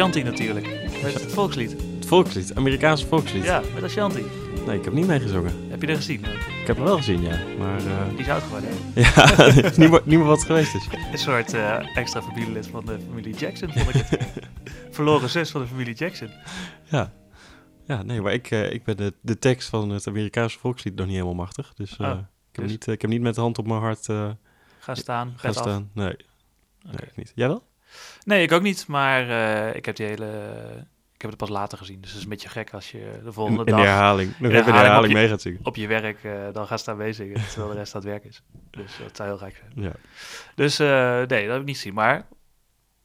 Ashanti natuurlijk. Het volkslied. Het volkslied, Amerikaanse volkslied. Ja, met Ashanti. Nee, ik heb niet meegezongen. Heb je er gezien? Heb hem wel gezien, ja. Maar eh, Die is oud geworden. hè? ja, is niet, meer- niet meer wat geweest is. Een soort eh, extra familielid van de familie Jackson, vond ik het. Verloren zus van de familie Jackson. Ja. Ja, nee, maar ik, eh, ik ben de, de tekst van het Amerikaanse volkslied nog niet helemaal machtig. Dus, Oh, ik, heb dus? niet, ik heb niet met de hand op mijn hart eh Ga staan, gaan af. staan. Nee, nee, ik niet. Jij wel? Nee, ik ook niet, maar ik heb die hele... Ik heb het pas later gezien, dus het is een beetje gek als je de volgende in dag herhaling. Nog in de even in de herhaling mee gaat zingen. op je werk eh, dan gaat staan meezingen, terwijl de rest aan het werk is. Dus dat zou heel gek zijn. Ja. Dus eh, nee, dat heb ik niet gezien. Maar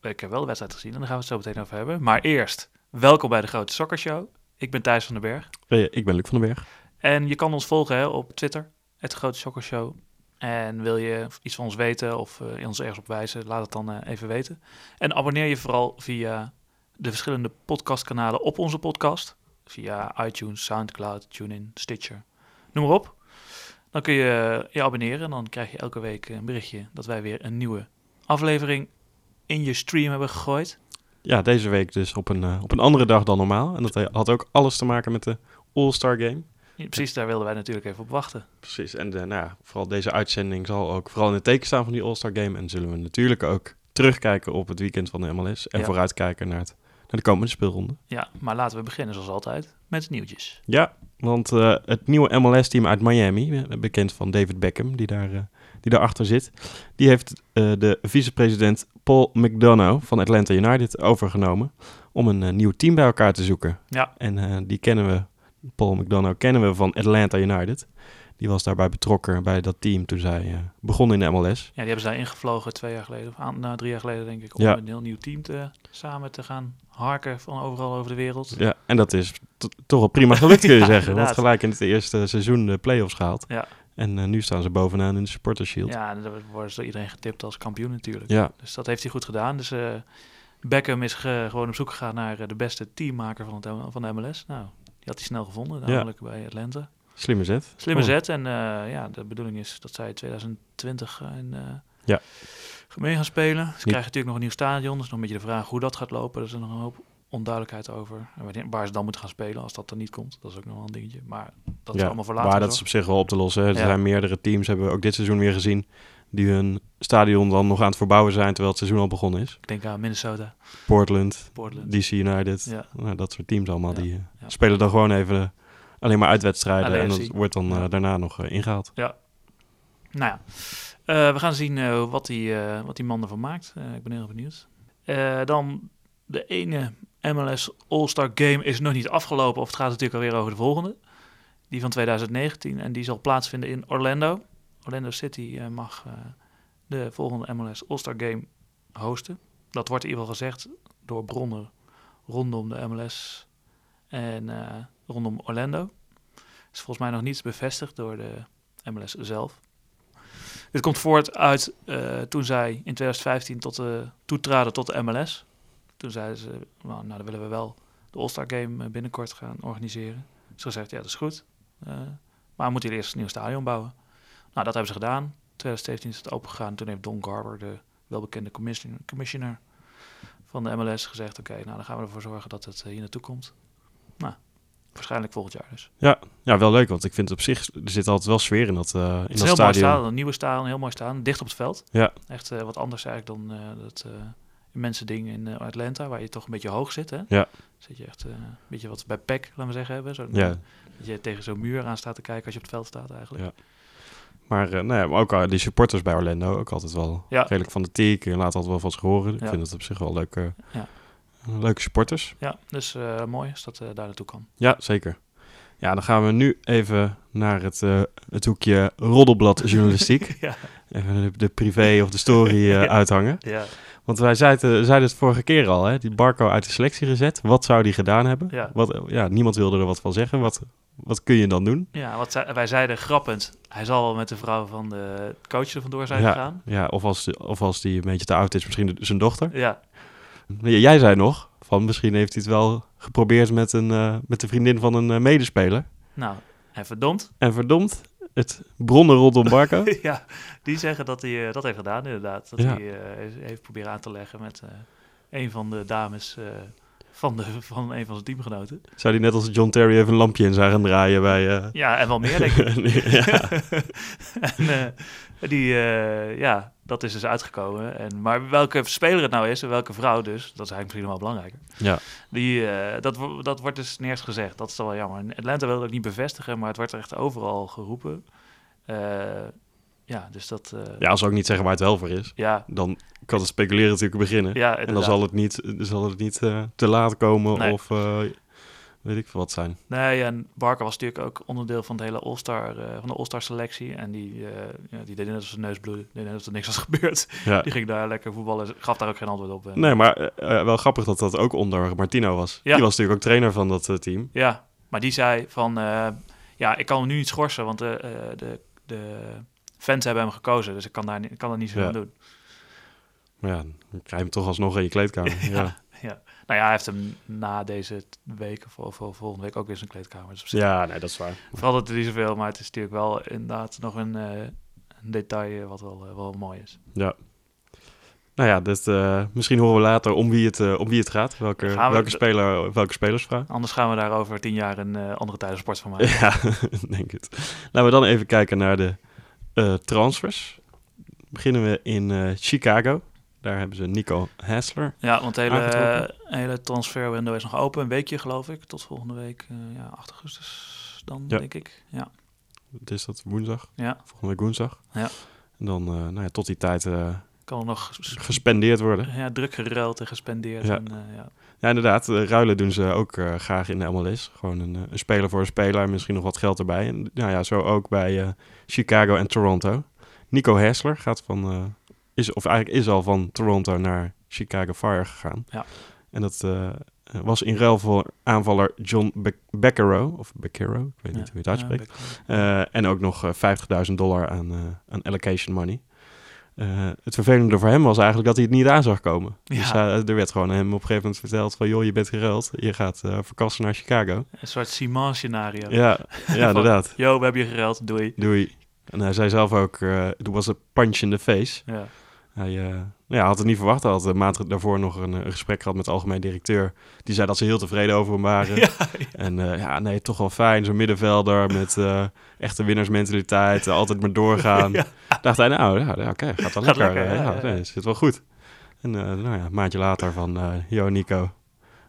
ik heb wel de wedstrijd gezien en daar gaan we het zo meteen over hebben. Maar eerst, welkom bij de Grote Sokkershow. Ik ben Thijs van den Berg. Ik ben Luc van den Berg. En je kan ons volgen hè, op Twitter, het Grote Sokkershow. En wil je iets van ons weten of eh, ons ergens op wijzen, laat het dan even weten. En abonneer je vooral via de verschillende podcastkanalen op onze podcast. Via iTunes, Soundcloud, TuneIn, Stitcher, noem maar op. Dan kun je je abonneren en dan krijg je elke week een berichtje dat wij weer een nieuwe aflevering in je stream hebben gegooid. Ja, deze week dus op een, eh, op een andere dag dan normaal. En dat had ook alles te maken met de All-Star Game. Ja, Precies, daar wilden wij natuurlijk even op wachten. Precies. En eh, nou ja, vooral deze uitzending zal ook vooral in het teken staan van die All-Star Game. En zullen we natuurlijk ook terugkijken op het weekend van de MLS. En Ja. vooruitkijken naar, het, de komende speelronde. Ja, maar laten we beginnen zoals altijd met het nieuwtjes. Ja, want eh, het nieuwe MLS-team uit Miami, eh, bekend van David Beckham, die, daar, eh, die daarachter zit, die heeft eh, de vicepresident Paul McDonough van Atlanta United overgenomen om een nieuw team bij elkaar te zoeken. Ja. En die kennen we, Paul McDonough kennen we van Atlanta United. Die was daarbij betrokken bij dat team toen zij begonnen in de MLS. Ja, die hebben ze daar ingevlogen twee jaar geleden, of aan, nou, drie jaar geleden denk ik, om Ja. een heel nieuw team te, samen te gaan harken van overal over de wereld. Ja, en dat is to- toch wel prima gelukt, kun je Ja, zeggen. Want inderdaad. gelijk in het eerste seizoen de play-offs gehaald. Ja. En eh, nu staan ze bovenaan in de Supporters Shield. Ja, en daar worden ze door iedereen getipt als kampioen natuurlijk. Ja, Dus dat heeft hij goed gedaan. Dus eh, Beckham is ge- gewoon op zoek gegaan naar eh, de beste teammaker van, het, van de MLS. Nou, die had hij snel gevonden, Ja. namelijk bij Atlanta. slimme zet. Slimme Oh. zet. En ja, de bedoeling is dat zij 2020 in Ja. Mee gaan spelen. Ze krijgen natuurlijk nog een nieuw stadion. Dus nog een beetje de vraag hoe dat gaat lopen. Er is nog een hoop onduidelijkheid over. En waar ze dan moeten gaan spelen als dat er niet komt. Dat is ook nog wel een dingetje. Maar dat is allemaal voor later. maar dat is op zich wel op te lossen. hè. Er Ja. zijn meerdere teams, hebben we ook dit seizoen weer gezien, die hun stadion dan nog aan het verbouwen zijn terwijl het seizoen al begonnen is. Ik denk aan Minnesota, Portland, Portland. DC United, Ja. nou, dat soort teams allemaal, Ja. die eh, Ja. spelen dan gewoon even eh, alleen maar uitwedstrijden en dat wordt dan eh, Ja. daarna nog eh, ingehaald. Nou ja, we gaan zien eh, wat, die, eh, wat die man ervan maakt. Eh, ik ben heel benieuwd. Eh, dan de ene MLS All-Star Game is nog niet afgelopen. Of het gaat natuurlijk alweer over de volgende. Die van 2019. En die zal plaatsvinden in Orlando. Orlando City eh, mag eh, de volgende MLS All-Star Game hosten. Dat wordt in ieder geval gezegd door bronnen rondom de MLS en eh, rondom Orlando. Is volgens mij nog niets bevestigd door de MLS zelf. Dit komt voort uit eh, toen zij in 2015 tot de, toetraden tot de MLS. Toen zeiden ze, nou, nou dan willen we wel de All-Star Game eh, binnenkort gaan organiseren. Ze gezegd, ja dat is goed. Eh, maar we moeten eerst een nieuw stadion bouwen. Nou, dat hebben ze gedaan. 2017 is het open gegaan. Toen heeft Don Garber, de welbekende commissioner, van de MLS, gezegd... oké, nou dan gaan we ervoor zorgen dat het eh, hier naartoe komt. Nou, waarschijnlijk volgend jaar dus. Ja, wel leuk, want ik vind op zich, er zit altijd wel sfeer in dat, eh in Het is dat een heel mooi stadion, een nieuwe stadion, heel mooi staan, dicht op het veld. Ja. Echt eh, wat anders eigenlijk dan eh dat uh, mensen ding in Atlanta, waar je toch een beetje hoog zit. Hè? Ja. Zit je echt een beetje wat bij PEC, laten we zeggen, hebben. Zo, Ja. Dat je tegen zo'n muur aan staat te kijken als je op het veld staat eigenlijk. Ja. Maar, nou ja, maar ook uh, die supporters bij Orlando, ook altijd wel Ja. redelijk van de tiek. En laat altijd wel van zich horen. Ik Ja. vind het op zich wel leuke, Ja. Leuke supporters. Ja, dus eh, mooi als dat eh, daar naartoe kan. Ja, zeker. Ja, dan gaan we nu even naar het, eh, het hoekje roddelblad journalistiek. ja. Even de, de privé of de story Ja. uithangen. Ja. Want wij zeiden, zeiden het vorige keer al, hè? die Barco uit de selectie gezet. Wat zou die gedaan hebben? Ja. Wat, ja, niemand wilde er wat van zeggen. Wat, wat kun je dan doen? Ja, wat zei- wij zeiden grappend, hij zal wel met de vrouw van de coach er vandoor zijn gegaan. ja, of als, die- of als die een beetje te oud is, misschien de- zijn dochter. Ja, Jij zei nog, van misschien heeft hij het wel geprobeerd met, een, eh, met de vriendin van een eh, medespeler. nou, en verdomd. En verdomd, het bronnen rondom Barco. ja, die zeggen dat hij eh, dat heeft gedaan inderdaad. Dat Ja. hij heeft- proberen aan te leggen met een van de dames van, de, van een van zijn teamgenoten. Zou die net als John Terry even een lampje in zagen draaien bij... eh, Ja, en wel meer denk ik. ja. en eh, die, eh, ja, dat is dus uitgekomen. En, maar welke speler het nou is en welke vrouw dus, dat is eigenlijk misschien nog wel belangrijker. ja. Die, dat, dat wordt dus nergens gezegd. Dat is wel jammer. En Atlanta wil het ook niet bevestigen, maar het wordt echt overal geroepen. Ja, dus dat... eh, ja, als ook niet zeggen waar het wel voor is, ja, dan kan het speculeren natuurlijk beginnen. ja, en dan zal het niet, zal het niet eh, te laat komen Nee. of eh, weet ik veel wat zijn. Nee, en Barker was natuurlijk ook onderdeel van de hele All-Star, van de All-Star selectie. En die, die deed net als zijn neus bloeden. Die deed net alsof er niks was gebeurd. Ja. Die ging daar lekker voetballen. Gaf daar ook geen antwoord op. En- Nee, maar wel grappig dat dat ook onder Martino was. Die was natuurlijk ook trainer van dat team. Ja, maar die zei van... ja, ik kan hem nu niet schorsen, want de, de, de fans hebben hem gekozen. Dus ik kan daar, ik kan er niet zo Ja. aan doen. Maar ja, dan krijg je hem toch alsnog in je kleedkamer. ja. Ja. Nou ja, hij heeft hem na deze week of, of, of volgende week ook weer zijn kleedkamer. Dus ja, nee, dat is waar. verandert er niet zoveel, maar het is natuurlijk wel inderdaad nog een, eh, een detail eh, wat wel, eh, wel mooi is. Ja. Nou ja, eh, misschien horen we later om wie het, om wie het gaat. Welke, we- welke, speler, welke spelersvraag. Anders gaan we daar over tien jaar een andere tijden sport van maken. Ja, denk het. Laten we dan even kijken naar de eh, transfers. Beginnen we in eh, Chicago. Daar hebben ze Nico Hassler. Ja, want de hele, Aangetrokken. hele transferwindow is nog open. Een weekje geloof ik, tot volgende week. eh, ja, 8 augustus dan, Ja. denk ik. Ja, Het is dat woensdag. ja. Volgende week woensdag. Ja. En dan, eh, nou ja, tot die tijd eh, kan er nog gespendeerd worden. ja, druk geruild en gespendeerd. Ja. En, eh, ja. Ja, inderdaad. eh, ruilen doen ze ook eh, graag in de MLS. Gewoon een, eh, een speler voor een speler. Misschien nog wat geld erbij. En nou ja, zo ook bij Chicago en Toronto. Nico Hassler gaat van... is, of eigenlijk is al van Toronto naar Chicago Fire gegaan. Ja. En dat was in ruil voor aanvaller John Be- Beccaro. Of Beccaro, ik weet niet hoe je het uitspreekt. Ja, en ook nog eh, 50.000 dollar aan, aan allocation money. Eh, het vervelende voor hem was eigenlijk dat hij het niet aan zag komen. Ja. Dus er werd gewoon hem op een gegeven moment verteld van... joh, je bent geruild, je gaat eh verkassen naar Chicago. Een soort Simon-scenario. Ja, ja inderdaad. Yo, we hebben je geruild, doei. Doei. En hij zei zelf ook, eh it was a punch in the face. Ja. Hij eh, nou ja, had het niet verwacht. Hij had een maand daarvoor nog een, eh, een gesprek gehad met de algemeen directeur. Die zei dat ze heel tevreden over hem waren. Ja, En eh, ja, nee, toch wel fijn. Zo'n middenvelder met eh, echte winnaarsmentaliteit. eh, altijd maar doorgaan. Ja. Dacht hij, nou, ja, oké, gaat wel Gaat lekker. lekker, eh, ja, nee, zit wel goed. En eh, nou ja, een maandje later van, eh yo Nico,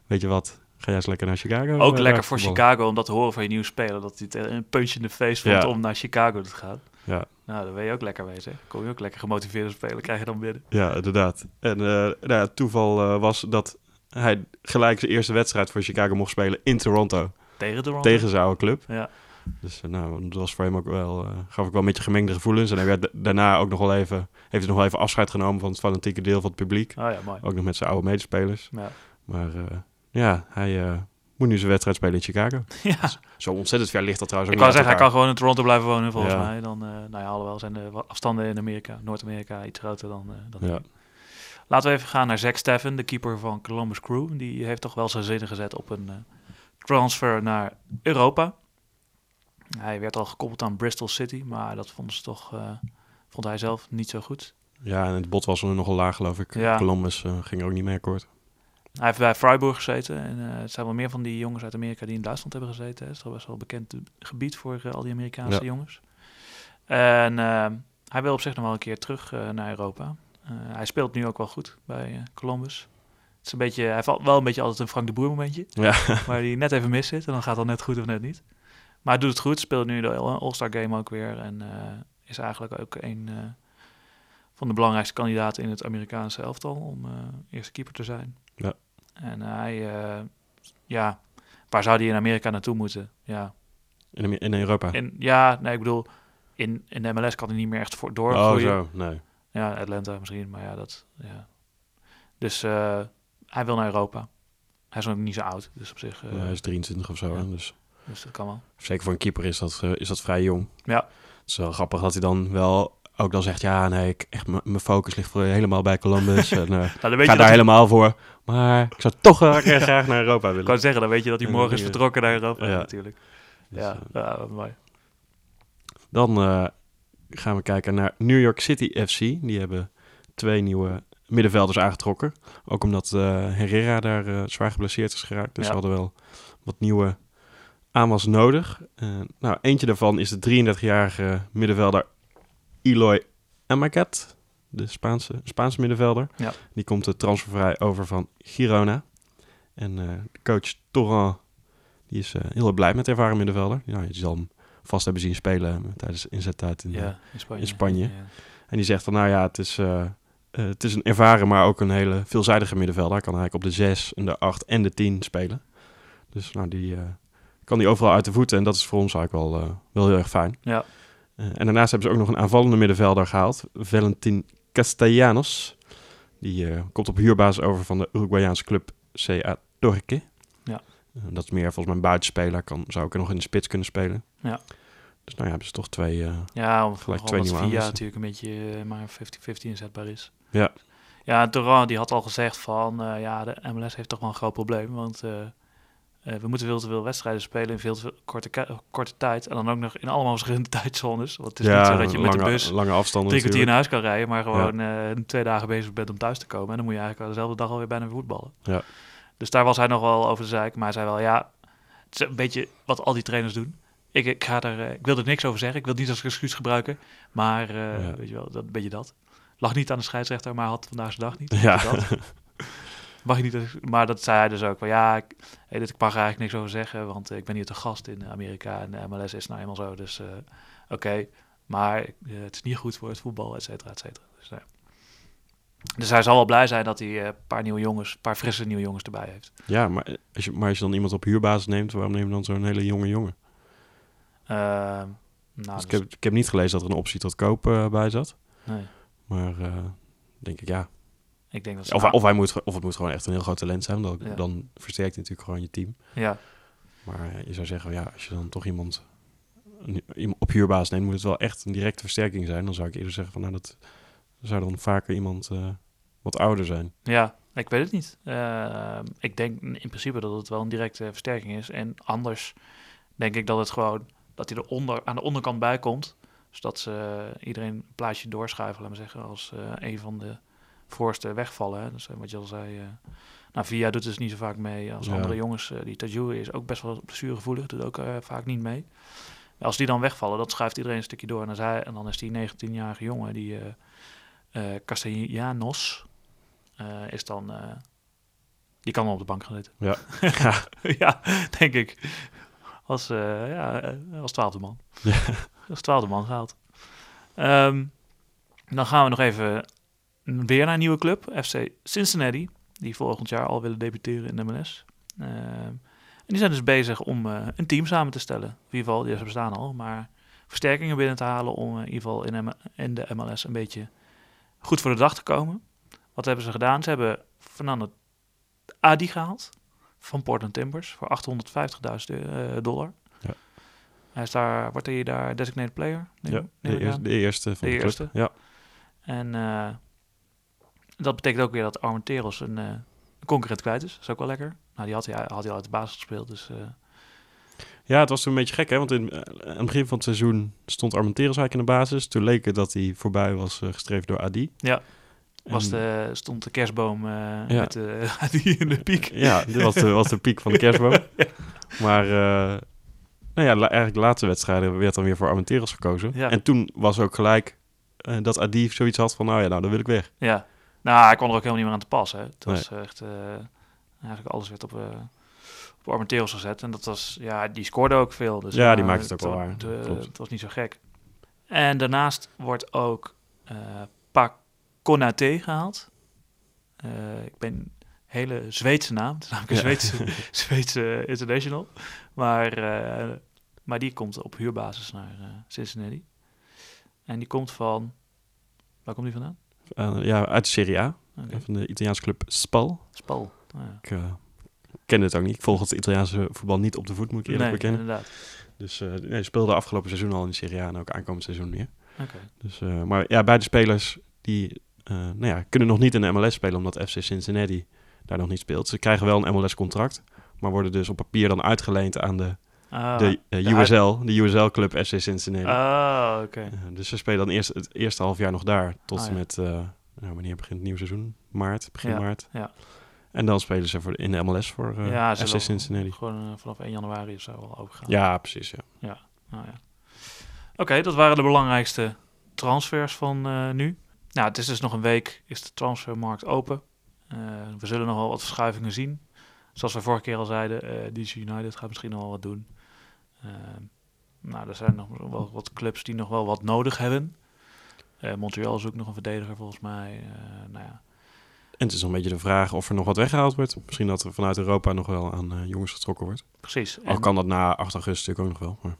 weet je wat? Ga jij eens lekker naar Chicago? Ook eh, lekker voor voetballen? Chicago om dat te horen van je nieuwe speler. Dat hij het een punch in de face vond om naar Chicago te gaan. Ja. Nou, dan ben je ook lekker bezig. Kom je ook lekker gemotiveerde speler, krijg je dan binnen. Ja, inderdaad. En eh, nou ja, het toeval eh, was dat hij gelijk zijn eerste wedstrijd voor Chicago mocht spelen in Toronto. Tegen Ronde. Tegen zijn oude club. Ja. Dus eh, nou, dat was voor hem ook wel, gaf ik wel een beetje gemengde gevoelens. En hij werd da- daarna ook nog wel even, heeft hij nog wel even afscheid genomen van het fanatieke deel van het publiek. Oh ja, mooi. Ook nog met zijn oude medespelers. Ja. Maar ja, hij moet nu zijn wedstrijd spelen in Chicago. ja. Zo ontzettend ver ligt dat trouwens Ik ook wou niet zeggen, hij kan gewoon in Toronto blijven wonen volgens Ja. mij. Dan, eh nou ja, alhoewel zijn de afstanden in Amerika, Noord-Amerika, iets groter dan, eh dan hier. Laten we even gaan naar Zack Steffen, de keeper van Columbus Crew. Die heeft toch wel zijn zinnen gezet op een eh, transfer naar Europa. Hij werd al gekoppeld aan Bristol City, maar dat vonden ze toch, vond hij zelf niet zo goed. Ja, en het bod was er nogal laag geloof ik. Ja. Columbus ging er ook niet mee akkoord. Hij heeft bij Freiburg gezeten en eh, het zijn wel meer van die jongens uit Amerika die in Duitsland hebben gezeten. hè. Het is toch best wel een bekend gebied voor eh, al die Amerikaanse Ja. jongens. En eh, hij wil op zich nog wel een keer terug eh, naar Europa. Hij speelt nu ook wel goed bij Columbus. Het is een beetje, hij valt wel een beetje altijd een Frank de Boer momentje. Ja. waar hij net even mis zit en dan gaat het net goed of net niet. Maar hij doet het goed, speelt nu de All-Star Game ook weer. En is eigenlijk ook een van de belangrijkste kandidaten in het Amerikaanse elftal om eerste keeper te zijn. Ja. En hij, eh, ja, waar zou hij in Amerika naartoe moeten? Ja, In, in Europa. in, ja nee, ik bedoel, in, in de MLS kan hij niet meer echt voor oh, doorgroeien. zo. Nee. Ja, Atlanta misschien, maar ja, dat, ja. Dus eh, hij wil naar Europa. Hij is nog niet zo oud, dus op zich... eh, Ja, hij is 23 of zo. ja. Dus. Dus dat kan wel. Zeker voor een keeper is dat, is dat vrij jong. Ja. Het is wel grappig dat hij dan wel ook dan zegt... ja, nee, ik, echt, mijn focus ligt voor helemaal bij Columbus. en, eh, Nou, dan ik weet ga je daar helemaal voor. Maar ik zou toch graag naar Europa ik willen. kan zeggen, dan weet je dat hij En morgen is je- vertrokken naar Europa Ja. natuurlijk. Dus, ja, eh, ja, wat mooi. Dan eh, gaan we kijken naar New York City FC. Die hebben twee nieuwe middenvelders aangetrokken. Ook omdat eh, Herrera daar eh, zwaar geblesseerd is geraakt. Dus ze hadden wel wat nieuwe aanwas nodig. Eh, nou, eentje daarvan is de 33-jarige middenvelder Eloy Amagat. De Spaanse, Spaanse middenvelder. Ja. Die komt de transfervrij over van Girona. En eh, coach Torrent die is eh, heel blij met de ervaren middenvelder. Ja, je zal hem vast hebben zien spelen tijdens de inzettijd in, eh, Ja, in Spanje. in Spanje. Ja. en die zegt van, nou ja, het is, eh, eh, het is een ervaren, maar ook een hele veelzijdige middenvelder. Hij kan eigenlijk op de 6, de 8 en de 10 spelen. Dus nou, die eh, kan die overal uit de voeten. En dat is voor ons eigenlijk wel, eh, wel heel erg fijn. Ja. Eh, en daarnaast hebben ze ook nog een aanvallende middenvelder gehaald. Valentin Castellanos. Die eh, komt op huurbasis over van de Uruguayaanse club CA Torque. Ja. Eh, dat is meer volgens mij een buitenspeler. Kan, zou ook nog in de spits kunnen spelen. Ja. Dus nou ja, hebben ze toch twee... Ja, of Gelijk twee nieuwe via natuurlijk een beetje maar 50-50 inzetbaar is. Ja. Ja, Duran die had al gezegd van, ja, de MLS heeft toch wel een groot probleem, want eh, we moeten veel te veel wedstrijden spelen in veel te veel korte, korte tijd. En dan ook nog in allemaal verschillende tijdzones. Want het is niet zo dat je met lange, de bus lange afstanden drie kwartier naar huis kan rijden, maar gewoon eh, twee dagen bezig bent om thuis te komen. En dan moet je eigenlijk dezelfde dag alweer bijna voetballen. Ja. Dus daar was hij nog wel over de zeik. Maar hij zei wel, ja, het is een beetje wat al die trainers doen. Ik, ik, ga er, eh, ik wil er niks over zeggen. Ik wil het niet als excuus gebruiken. Maar Ja. weet je wel, dat een beetje dat. Lag niet aan de scheidsrechter, maar had vandaag zijn dag niet. Ja. Dat. Mag je niet, maar dat zei hij dus ook. Van, ja, ik, hey, dit, ik mag er eigenlijk niks over zeggen, want ik ben hier te gast in Amerika en de MLS is nou eenmaal zo. Dus eh, oké, maar eh, het is niet goed voor het voetbal, et cetera, et cetera. Dus, nou dus hij zal wel blij zijn dat hij eh, een paar nieuwe jongens, een paar frisse nieuwe jongens erbij heeft. Ja, maar als, je, maar als je dan iemand op huurbasis neemt, waarom neem je dan zo'n hele jonge jongen? Ehm, nou, Dus ik, heb, ik heb niet gelezen dat er een optie tot koop bij zat. nee, Maar denk ik, ja. Ik denk dat ze Of, nou- of, hij moet, of het moet gewoon echt een heel groot talent zijn. Dan, Ja. dan versterkt hij natuurlijk gewoon je team. ja, Maar eh, je zou zeggen, ja, als je dan toch iemand, op huurbasis neemt, moet het wel echt een directe versterking zijn. Dan zou ik eerder zeggen van, nou, dat zou dan vaker iemand eh, wat ouder zijn. Ja, ik weet het niet. Eh, ik denk in principe dat het wel een directe versterking is. En anders denk ik dat het gewoon dat hij er onder, aan de onderkant bij komt. Zodat ze iedereen een plaatsje doorschuiven, maar zeggen, als een van de voorste wegvallen. Hè. Dus wat je al zei. eh nou, Via doet dus niet zo vaak mee als Ja. andere jongens. eh die Tajou is ook best wel blessuregevoelig, doet ook vaak niet mee. Als die dan wegvallen, dan schuift iedereen een stukje door. En dan, is hij, en dan is die 19-jarige jongen, die Castellanos, is dan... die kan wel op de bank gaan zitten. Ja. ja, denk ik. Als, eh, ja, als twaalfde man. Ja. Als twaalfde man gehaald. Ehm, dan gaan we nog even weer naar een nieuwe club. FC Cincinnati. Die volgend jaar al willen debuteren in de MLS. Ehm, en die zijn dus bezig om eh, een team samen te stellen. In ieder geval, die bestaan al. Maar versterkingen binnen te halen om eh, in ieder geval in, M- in de MLS een beetje goed voor de dag te komen. Wat hebben ze gedaan? Ze hebben Fernando Adi gehaald van Portland Timbers voor 850.000 eh, dollar. Ja. Hij is daar, wordt hij daar designated player? Ja, de, eerste, de eerste van De de, eerste. Ja. En dat betekent ook weer dat Armenteros een, eh, een concurrent kwijt is. Dat is ook wel lekker. Nou, die had hij, had hij al uit de basis gespeeld, dus... eh, ja, het was toen een beetje gek, hè? Want in, eh, aan het begin van het seizoen stond Armenteros eigenlijk in de basis. Toen leek het dat hij voorbij was eh, gestreefd door Adi. Ja. was de, stond de kerstboom Ja. met die in de piek. Ja, dit was de, was de piek van de kerstboom. Maar nou ja, la- eigenlijk de laatste wedstrijden werd dan weer voor Armenteros gekozen. Ja. En toen was ook gelijk dat Adi zoiets had van, nou ja, nou dan wil ik weg. Ja. Nou, hij kon er ook helemaal niet meer aan te passen. Het Nee. was echt... eh, eigenlijk alles werd op, eh op Armenteros gezet. En dat was... Ja, die scoorde ook veel. Dus Ja, die eh, maakte het ook wel wa- waar. het was niet zo gek. En daarnaast wordt ook eh Pak Konaté gehaald. Eh, ik ben hele Zweedse naam. Het is namelijk een Ja. Zweedse, Zweedse international. Maar, eh, maar die komt op huurbasis naar eh, Cincinnati. En die komt van... Waar komt die vandaan? Eh, ja, uit de Serie A, van de Italiaanse club Spal. Spal. Oh, ja. Ik, eh, ken het ook niet. Ik volg het Italiaanse voetbal niet op de voet, moet ik eerlijk nee, bekennen. inderdaad. Dus eh nee, speelde afgelopen seizoen al in de Serie A en ook aankomend seizoen weer. Oké. Dus, maar ja, beide spelers die nou ja, kunnen nog niet in de MLS spelen omdat FC Cincinnati daar nog niet speelt. Ze krijgen wel een MLS-contract, maar worden dus op papier dan uitgeleend aan de, Ah, de eh, de USL, USL-club FC Cincinnati. Ah, oké. Eh, dus ze spelen dan eerst het eerste half jaar nog daar tot Ah, en ja. met, eh, nou, wanneer begint het nieuwe seizoen? Maart, begin Ja, maart. ja. En dan spelen ze voor, in de MLS voor ja, FC Cincinnati. Gewoon vanaf 1 januari of zo wel overgaan. Ja, precies. Ja. Nou ja. Oké, dat waren de belangrijkste transfers van nu. Nou, het is dus nog een week, is de transfermarkt open. We zullen nog wel wat verschuivingen zien. Zoals we vorige keer al zeiden, DC United gaat misschien nog wel wat doen. Eh, nou, er zijn nog wel wat clubs die nog wel wat nodig hebben. Eh, Montreal zoekt nog een verdediger volgens mij. Eh, nou ja, En het is nog een beetje de vraag of er nog wat weggehaald wordt. Misschien dat er vanuit Europa nog wel aan eh, jongens getrokken wordt. precies. Al kan dat na 8 augustus natuurlijk ook nog wel. Maar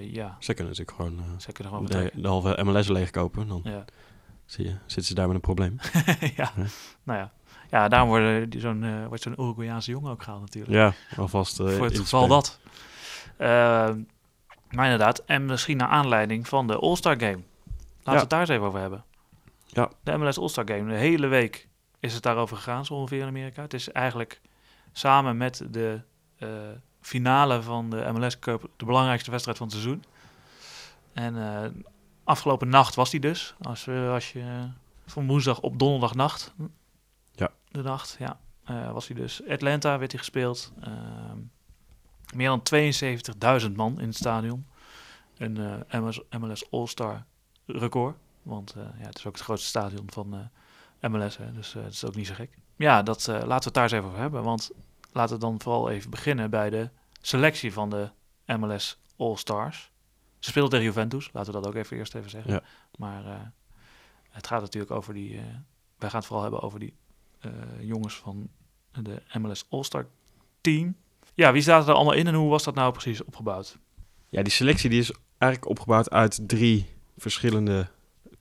ja, ze kunnen natuurlijk gewoon eh, ze kunnen gewoon de, de halve MLS leegkopen. Dan Ja. zie je, zitten ze daar met een probleem. ja, Ja. nou ja. Ja, daarom worden die zo'n, wordt zo'n Uruguayaanse jongen ook gehaald natuurlijk. Ja, alvast. Voor het geval dat. Eh, maar inderdaad, en misschien naar aanleiding van de All-Star Game. Laten we Ja. het daar eens even over hebben. Ja. De MLS All-Star Game, de hele week is het daarover gegaan, zo ongeveer in Amerika. Het is eigenlijk samen met de eh, finale van de MLS Cup de belangrijkste wedstrijd van het seizoen. En eh, afgelopen nacht was die dus. Als, we als je van woensdag op donderdagnacht. Ja. De nacht, ja. eh, was hij dus. Atlanta werd hij gespeeld. Ehm, meer dan 72.000 man in het stadion. Een eh, MLS, MLS All-Star record. Want eh, ja, het is ook het grootste stadion van eh, MLS. Hè, dus het is ook niet zo gek. Ja, dat, laten we het daar eens even over hebben. Want laten we dan vooral even beginnen bij de selectie van de MLS All-Stars. Ze speelden tegen Juventus, laten we dat ook even eerst even zeggen. Ja. Maar het gaat natuurlijk over die... wij gaan het vooral hebben over die jongens van de MLS All-Star team. Ja, wie zaten er allemaal in en hoe was dat nou precies opgebouwd? Ja, die selectie die is eigenlijk opgebouwd uit drie verschillende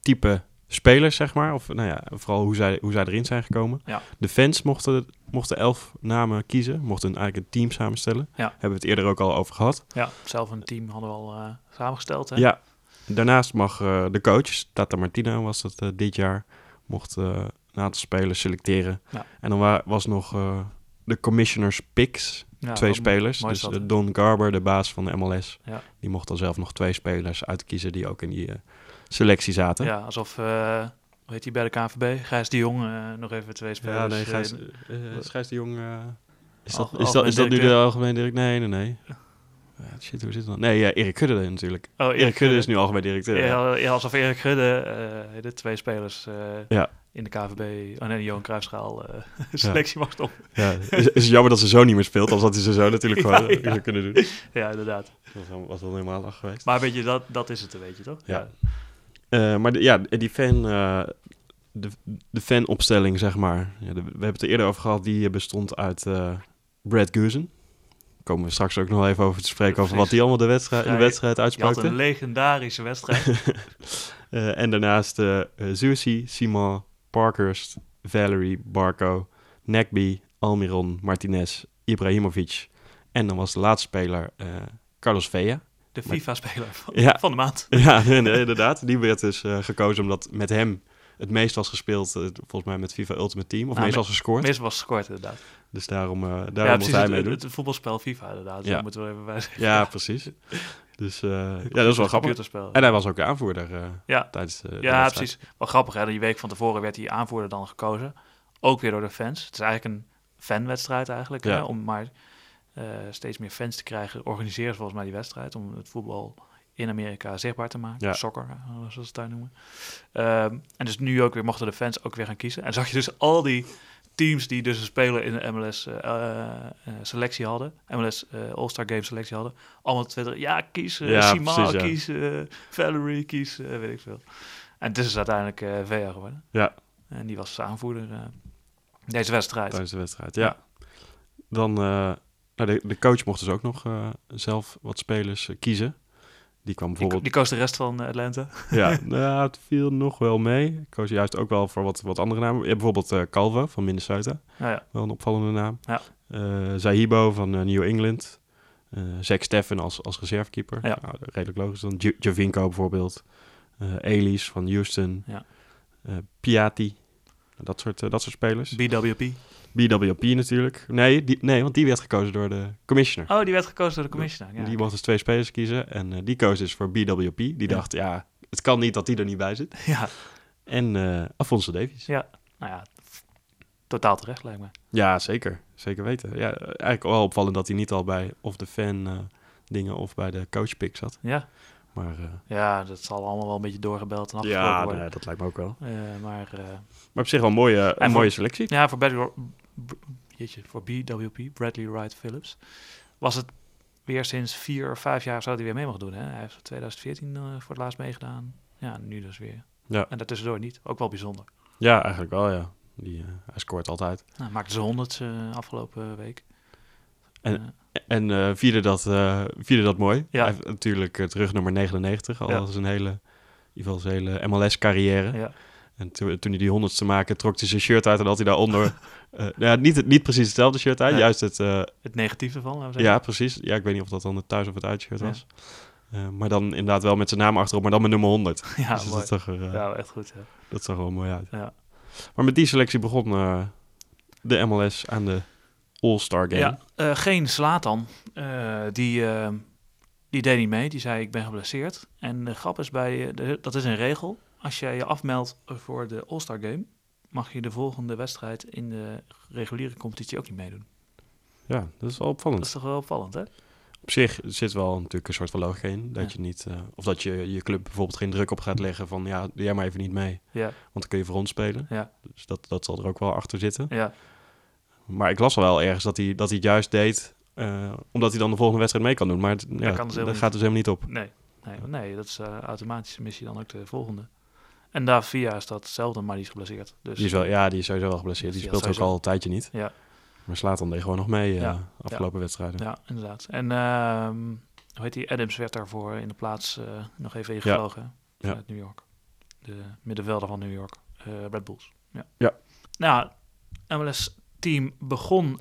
type spelers, zeg maar. Of nou ja, vooral hoe zij, hoe zij erin zijn gekomen. Ja. De fans mochten, mochten elf namen kiezen, mochten eigenlijk een team samenstellen. Ja. Hebben we het eerder ook al over gehad. Ja, zelf een team hadden we al eh, samengesteld. Hè? Ja. Daarnaast mag eh, de coach, Tata Martino was dat eh, dit jaar, mocht een aantal spelers selecteren. Ja. En dan wa- was nog de commissioners picks, Ja, twee spelers. mooi dus dat, eh? Don Garber, de baas van de MLS, Ja. die mocht dan zelf nog twee spelers uitkiezen die ook in die eh, selectie zaten. Ja, alsof, eh hoe heet die bij de KNVB? Gijs de Jong, nog even twee spelers. Ja, nee, Gijs, Gijs de Jong... is, dat, is, dat, is dat nu de algemeen algemeen directeur? Nee, nee, nee. Ja, shit, hoe zit het dan? Nee, ja, Erik Gudde natuurlijk. Oh, Erik Gudde is nu algemeen directeur. ja. Ja, ja, alsof Erik Gudde eh, de twee spelers eh, Ja. in de KVB, oh nee, de Johan Cruijffschaal eh selectie mag stoppen. Ja, is, is jammer dat ze zo niet meer speelt, anders had hij ze zo natuurlijk Ja, gewoon ja. kunnen doen. Ja, inderdaad. Dat was wel- was wel helemaal lach geweest. Maar weet je, dat, dat is het een beetje, toch? Ja. Maar de- ja, die fan, de, de fanopstelling, zeg maar. Ja, de- we hebben het er eerder over gehad, die bestond uit Brad Guzen. Komen we straks ook nog even over te spreken over wat die allemaal de wedstrijd, de wedstrijd uitspraakte. een legendarische wedstrijd. Eh, en daarnaast eh uh, Zusi, Simon, Parkhurst, Valerie, Barco, Nagby, Almiron, Martinez, Ibrahimovic. En dan was de laatste speler eh, Carlos Vea. De FIFA-speler van, Ja. van de maand. Ja, inderdaad. Die werd dus eh, gekozen omdat met hem het meest was gespeeld, eh, volgens mij met FIFA Ultimate Team, of Nou, meest me- was gescoord. Meestal was gescoord, inderdaad. Dus daarom, ja, daarom precies. moest hij Het, meedoen. het, het voetbalspel FIFA, inderdaad. Ja. Moeten we even bij zeggen. Ja, precies. Dus eh, ja, dat is wel grappig. En hij was ook de aanvoerder eh, Ja. tijdens de, Ja, precies. Wel grappig, hè? Die week van tevoren werd die aanvoerder dan gekozen. Ook weer door de fans. Het is eigenlijk een fanwedstrijd eigenlijk. Hè? Ja. Om maar steeds meer fans te krijgen, organiseren ze volgens mij die wedstrijd. Om het voetbal in Amerika zichtbaar te maken. Ja. Soccer, zoals ze het daar noemen. Ehm, en dus nu ook weer mochten de fans ook weer gaan kiezen. En zag je dus al die teams die dus een speler in de MLS eh, eh, eh, selectie hadden. MLS eh, All-Star Game selectie hadden. Allemaal twitteren, ja, kies uh, Ja, precies, ja. kies Valerie, kies weet ik veel. En het is dus uiteindelijk eh VA geworden. Ja. En die was aanvoerder deze wedstrijd. Tijdens de wedstrijd, ja. Dan, nou, de, de coach mocht dus ook nog zelf wat spelers kiezen. Die kwam bijvoorbeeld... die koos de rest van eh, Atlanta. Ja, nou, het viel nog wel mee. Ik koos juist ook wel voor wat, wat andere namen. Je hebt bijvoorbeeld eh Calvo van Minnesota. Nou ja, Wel een opvallende naam. Ja. Eh Zahibo van New England. Zack Steffen als, als reservekeeper. Ja. Nou, redelijk logisch. Dan J- Javinko bijvoorbeeld. Elis van Houston. Ja. Eh, Piatti. Dat soort, dat soort spelers. BWP. BWP natuurlijk. Nee, die, nee, want die werd gekozen door de commissioner. Oh, die werd gekozen door de commissioner. Ja, die mocht dus twee spelers kiezen. En eh, die koos dus voor BWP. Die Ja. dacht, ja, het kan niet dat die er niet bij zit. ja, En eh Alfonso Davies. nou ja, totaal terecht lijkt me. Ja, zeker. Zeker weten. Ja, eigenlijk wel opvallend dat hij niet al bij of de fan eh, dingen of bij de coachpick zat. Ja, Maar ja, dat zal allemaal wel een beetje doorgebeld en afgesproken ja, worden. nee, dat lijkt me ook wel. Maar Maar op zich wel een mooie, een voor- mooie selectie. ja, voor, jeetje, voor BWP, Bradley Wright Phillips, was het weer sinds vier of vijf jaar zou hij weer mee mogen doen. Hè? Hij heeft in 2014 eh, voor het laatst meegedaan. Ja, nu dus weer. Ja. En daartussendoor niet. Ook wel bijzonder. Ja, eigenlijk wel, ja. Die, eh, hij scoort altijd. Nou, maakte ze 100 eh, afgelopen week. En- En vierde, dat, vierde dat mooi. Ja. Hij heeft natuurlijk het rugnummer 99, al Ja. zijn hele, in ieder geval zijn hele MLS-carrière. ja. En toen, toen hij die honderdste maakte, trok hij zijn shirt uit en had hij daaronder... eh ja, niet, niet precies hetzelfde shirt uit, juist het... eh, Het negatieve van, laten we zeggen. ja, precies. Ja, ik weet niet of dat dan het thuis- of het uitshirt Ja. was. Eh, maar dan inderdaad wel met zijn naam achterop, maar dan met nummer 100. Ja, dus mooi. dat zag, er, Ja, echt goed. Ja. dat zag er wel mooi uit. Ja. Maar met die selectie begon de MLS aan de All-Star Game. Ja, geen Slatan. Eh, die, die deed niet mee. Die zei, ik ben geblesseerd. En de grap is bij, de, dat is een regel. Als jij je afmeldt voor de All-Star Game, mag je de volgende wedstrijd in de reguliere competitie ook niet meedoen. Ja, dat is wel Dat opvallend. is toch wel opvallend, hè? Op zich zit wel natuurlijk een soort van logica in. Dat Ja. je niet, eh, of dat je je club bijvoorbeeld geen druk op gaat leggen van ja, doe jij maar even niet mee. Ja, Want dan kun je voor ons spelen. ja, Dus dat, dat zal er ook wel achter zitten. ja. Maar ik las al wel ergens dat hij, dat hij het juist deed, eh, omdat hij dan de volgende wedstrijd mee kan doen. Maar het, ja, kan dus dat gaat dus helemaal niet op. Nee, nee, nee dat is eh automatisch missie dan ook de volgende. En Davia is dat hetzelfde, maar die is geblesseerd. Dus Die is wel, ja, die is sowieso wel geblesseerd. Die speelt ook al een tijdje niet. Ja. Maar slaat dan gewoon nog mee Ja, afgelopen wedstrijden. Ja, inderdaad. En ehm, hoe heet die? Adams werd daarvoor in de plaats eh, nog even ingevlogen Ja. vanuit New York. De middenvelder van New York. eh Red Bulls. Ja. Ja. Nou, MLS-team begon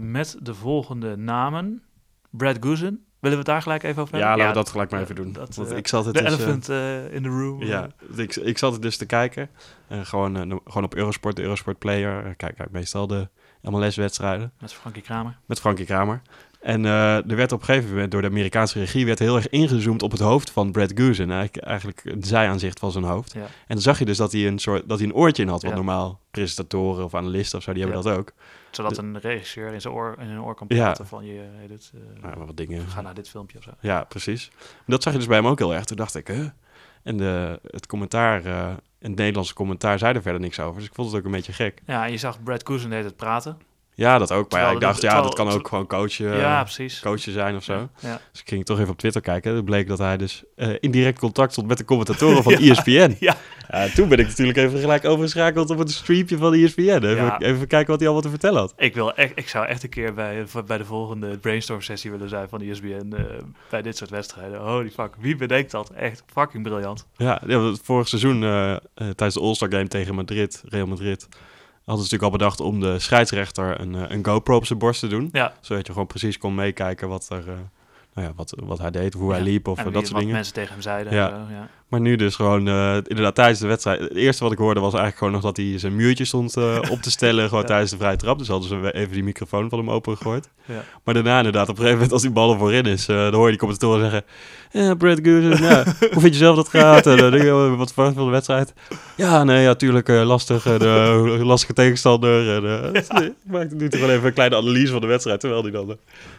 met de volgende namen. Brad Goosen. Willen we het daar gelijk even over Ja, hebben? laten we dat gelijk maar even doen. dat, Want eh, ik zat het De dus, eh, elephant eh, in the room. Ja, ik, ik zat er dus te kijken. En gewoon, eh, gewoon op Eurosport, de Eurosport Player. Kijk, kijk meestal de MLS-wedstrijden Met Frankie Kramer. met Frankie Kramer. En eh, er werd op een gegeven moment door de Amerikaanse regie werd heel erg ingezoomd op het hoofd van Brad Goosen. Eigenlijk, eigenlijk het zijaanzicht van zijn hoofd. Ja. En dan zag je dus dat hij een soort dat hij een oortje in had. Want Ja. normaal presentatoren of analisten of zo, die hebben Ja. dat ook. Zodat De- een regisseur in zijn oor, in een oor kan Ja. praten van je, heet het, eh, Nou, wat dingen. ga naar dit filmpje of zo. Ja, precies. Dat zag je dus bij hem ook heel erg. Toen dacht ik, huh? En de, het commentaar, eh het Nederlandse commentaar zei er verder niks over. Dus ik vond het ook een beetje gek. Ja, en je zag Brad Goosen deed het praten. Ja, dat ook. Maar ja, ik dacht, ja, dat kan ook gewoon coachen, ja, precies. coachen zijn of zo. Ja. Dus ik ging toch even op Twitter kijken. Het bleek dat hij dus eh, in direct contact stond met de commentatoren van. ESPN. Ja. Toen ben ik natuurlijk even gelijk overgeschakeld op het streampje van ESPN. Even, even kijken wat hij allemaal te vertellen had. Ik, wil echt, ik zou echt een keer bij, bij de volgende brainstorm sessie willen zijn van ESPN eh, bij dit soort wedstrijden. Holy fuck, wie bedenkt dat? Echt fucking briljant. Ja, ja vorig seizoen eh, eh, tijdens de All-Star Game tegen Madrid, Real Madrid, hadden ze natuurlijk al bedacht om de scheidsrechter een, eh, een GoPro op zijn borst te doen. Ja, Zodat je gewoon precies kon meekijken wat, er, eh, nou ja, wat, wat hij deed, hoe hij Ja, liep of en eh, dat soort wat dingen. mensen tegen hem zeiden. Ja. zo, ja. Maar nu dus gewoon, eh, inderdaad, tijdens de wedstrijd. Het eerste wat ik hoorde was eigenlijk gewoon nog dat hij zijn muurtje stond eh, op te stellen. gewoon Ja. tijdens de vrije trap. Dus hadden ze even die microfoon van hem opengegooid. Ja. Maar daarna inderdaad, op een gegeven moment als die bal er voorin is, eh, dan hoor je die commentatoren zeggen... Ja, Brad Goosen, ja, hoe vind je zelf dat gaat? En, eh, wat verwacht je van de wedstrijd? Ja, nee, ja, tuurlijk, eh, lastig. eh, lastige tegenstander. En, eh, eh, ik maakte nu toch wel even een kleine analyse van de wedstrijd. Terwijl die dan... eh,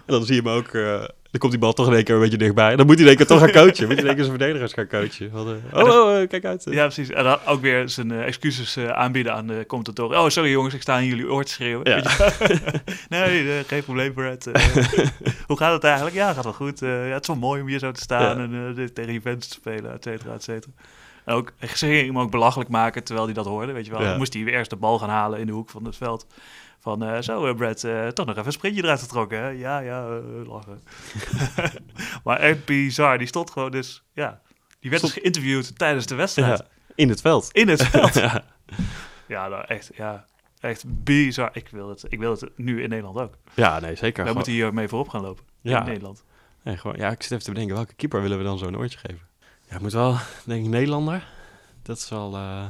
en dan zie je hem ook... dan komt die bal toch in één keer een beetje dichtbij. En dan moet hij in één keer toch gaan coachen. Moet hij in één keer zijn verdedigers gaan coachen. Want, oh, oh, eh, kijk uit. ja, precies. En dan ook weer zijn eh, excuses eh, aanbieden aan de commentatoren. Oh, sorry jongens, ik sta in jullie oor te schreeuwen. Ja. Nee, geen probleem, Brad. Eh, hoe gaat het eigenlijk? Ja, gaat wel goed. Ja, het is wel mooi om hier zo te staan Ja. en tegen fans te spelen, et cetera, et cetera. En ook, ze gingen hem ook belachelijk maken terwijl hij dat hoorde, weet je wel. Ja. Dan moest hij weer eerst de bal gaan halen in de hoek van het veld. Van, eh, zo eh, Brad, eh, toch nog even een sprintje eruit getrokken, hè? Ja, ja, lachen. maar echt bizar, die stond gewoon dus, ja... Die werd dus geïnterviewd tijdens de wedstrijd. Ja, in het veld. In het veld. ja. Ja, nou echt, ja. Echt bizar. Ik wil het, ik wil het nu in Nederland ook. Ja, nee, zeker. Wij Gewoon- moeten hier mee voorop gaan lopen ja, in Nederland. nee, gewoon, ja, ik zit even te bedenken, welke keeper willen we dan zo'n oortje geven? Ja, moet wel, denk ik, Nederlander. Dat is wel, eh,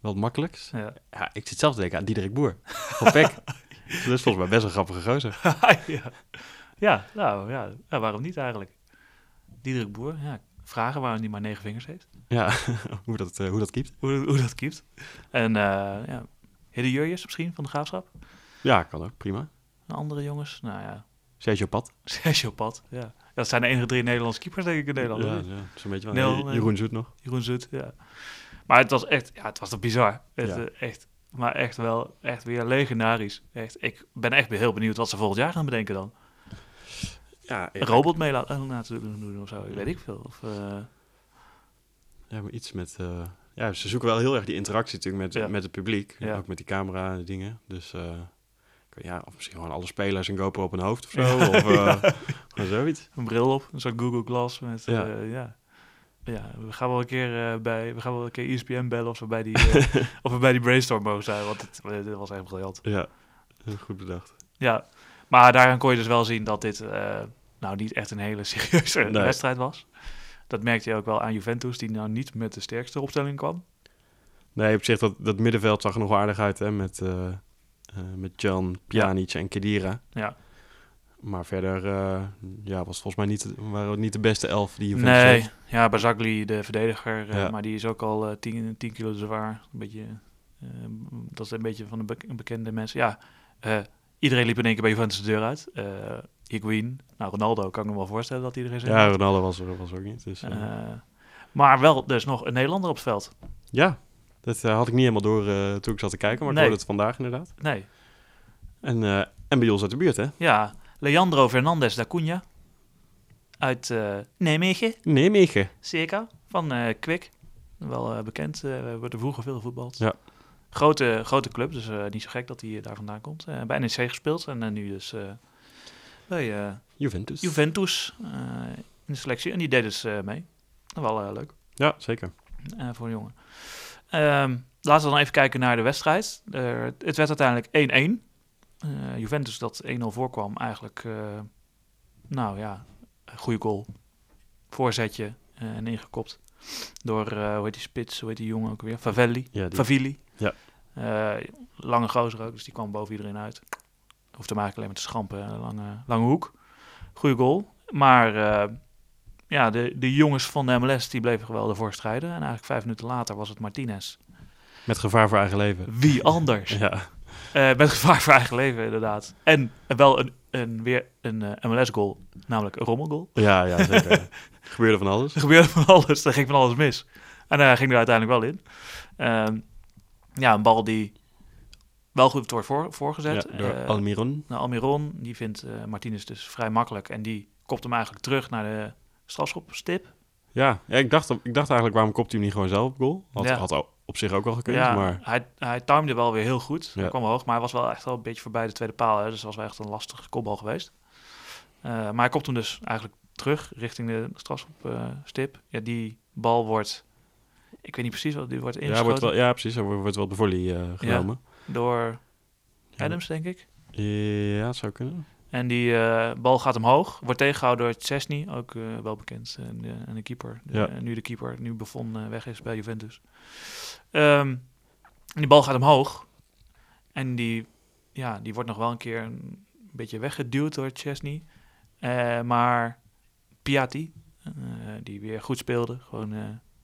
wel het makkelijkst. Ja. Ja, ik zit zelf te denken aan Diederik Boer. Van PEC. dat is volgens mij best een grappige gozer. ja. ja, nou ja. ja, waarom niet eigenlijk? Diederik Boer, ja. Vragen waarom hij maar negen vingers heeft. Ja, hoe dat, eh, hoe dat keept. Hoe, hoe dat kipt. En eh ja, Hidde Jurjes misschien van de Graafschap. Ja, kan ook, prima. En andere jongens, nou ja. Sergio Pat. Sergio Pat, ja. Dat zijn de enige drie Nederlandse keepers denk ik in Nederland. Ja, ja, zo'n beetje wel. Nel. Jeroen Zoet nog. Jeroen Zut, ja. Maar het was echt, ja, het was toch bizar. Het, Ja. eh, echt, maar echt wel, echt weer legendarisch. Echt, ik ben echt heel benieuwd wat ze volgend jaar gaan bedenken dan. Ja, Een robot mee laten doen doen of zo, weet ik veel. Of, eh, Ja, maar iets met... eh, ja, ze zoeken wel heel erg die interactie natuurlijk met, met het publiek. Ja. Ook met die camera en dingen. Dus weet- ja, of misschien gewoon alle spelers een GoPro op hun hoofd of zo. Ja. Of eh, Ja. zoiets. een bril op, een soort Google Glass met, Ja. ja. ja. Ja, we gaan wel een keer eh, bij, we gaan wel een keer ESPN bellen of we bij die, eh, of we bij die brainstorm mogen zijn, want het, eh, dit was echt briljant. Ja, goed bedacht. Ja, maar daaraan kon je dus wel zien dat dit eh, nou niet echt een hele serieuze Nee. wedstrijd was. Dat merkte je ook wel aan Juventus, die nou niet met de sterkste opstelling kwam. Nee, op zich, dat, dat middenveld zag er nog aardig uit, hè. Met, eh eh, met Jan, Pjanic en Kedira. Ja. Maar verder eh, ja, was volgens mij niet, waren het niet de beste elf die Juventus Nee, heeft. ja, Bazagli, de verdediger, eh, maar die is ook al eh 10 10 kilo zwaar. Een beetje, eh, dat is een beetje van de bek- bekende mensen. Ja, eh, iedereen liep in één keer bij Juventus de deur uit. Eh Higuain, nou Ronaldo kan ik me wel voorstellen dat iedereen zin Ja. Ronaldo was er, was ook niet. Dus, eh, Eh, maar wel dus nog een Nederlander op het veld. ja, dat eh, had ik niet helemaal door eh, toen ik zat te kijken, maar ik Nee. hoorde het vandaag inderdaad. Nee, En, eh en bij ons uit de buurt, hè? ja, Leandro Fernandez da Cunha uit Nijmegen. Mege. Circa, van Kwik. Wel bekend, we hebben er vroeger veel gevoetbald. Ja. Grote, grote club, dus niet zo gek dat hij daar vandaan komt. Bij NEC gespeeld en nu dus bij Juventus. Juventus in de selectie. En die deed dus mee. Wel leuk ja, zeker. voor een jongen. Ehm, laten we dan even kijken naar de wedstrijd. Het werd uiteindelijk 1-1. Eh, Juventus dat 1-0 voorkwam eigenlijk, eh, nou ja, goede goal. Voorzetje eh, en ingekopt door, hoe heet die spits, hoe heet die jongen ook weer? Favelli. Ja, die- Favilli. Ja. Lange gozer ook, dus die kwam boven iedereen uit. Hoeft hem eigenlijk alleen maar te schampen, een lange, lange hoek. Goeie goal. Maar ja, de, de jongens van de MLS die bleven wel ervoor strijden. En eigenlijk vijf minuten later was het Martinez. Met gevaar voor eigen leven. Wie anders? Ja, Eh, met gevaar voor eigen leven, inderdaad. En wel een, een, weer een eh, MLS-goal, namelijk een rommelgoal. ja, ja zeker. Gebeurde van alles. Er gebeurde van alles, er ging van alles mis. En daar ging er uiteindelijk wel in. Ehm, ja, een bal die wel goed wordt voor, voorgezet. Ja, door Eh, Almiron. nou, Almiron, die vindt Martinez dus vrij makkelijk. En die kopt hem eigenlijk terug naar de strafschopstip. Ja, ja ik, dacht, ik dacht eigenlijk, waarom kopt hij hem niet gewoon zelf op goal? Had, Ja. had op zich ook wel gekund, ja, maar... hij, hij timde wel weer heel goed. Hij Ja. kwam wel hoog, maar hij was wel echt wel een beetje voorbij de tweede paal. Hè, dus dat was wel echt een lastige kopbal geweest. Eh, maar hij kopt hem dus eigenlijk terug richting de strafschopstip. ja, die bal wordt... Ik weet niet precies wat die wordt Ja, ingeschoten. wordt wel, ja, precies. Er wordt wel de volley eh, genomen. Door Adams, denk ik. Ja, zou kunnen. En die eh, bal gaat omhoog. Wordt tegengehouden door Chesney, ook eh, wel bekend. En, de- en de keeper. De- Ja. en nu de keeper, nu Buffon eh, weg is bij Juventus. Ehm, en die bal gaat omhoog. En die, ja, die wordt nog wel een keer een beetje weggeduwd door Chesney. Eh, maar Piatti, eh, die weer goed speelde. Gewoon eh,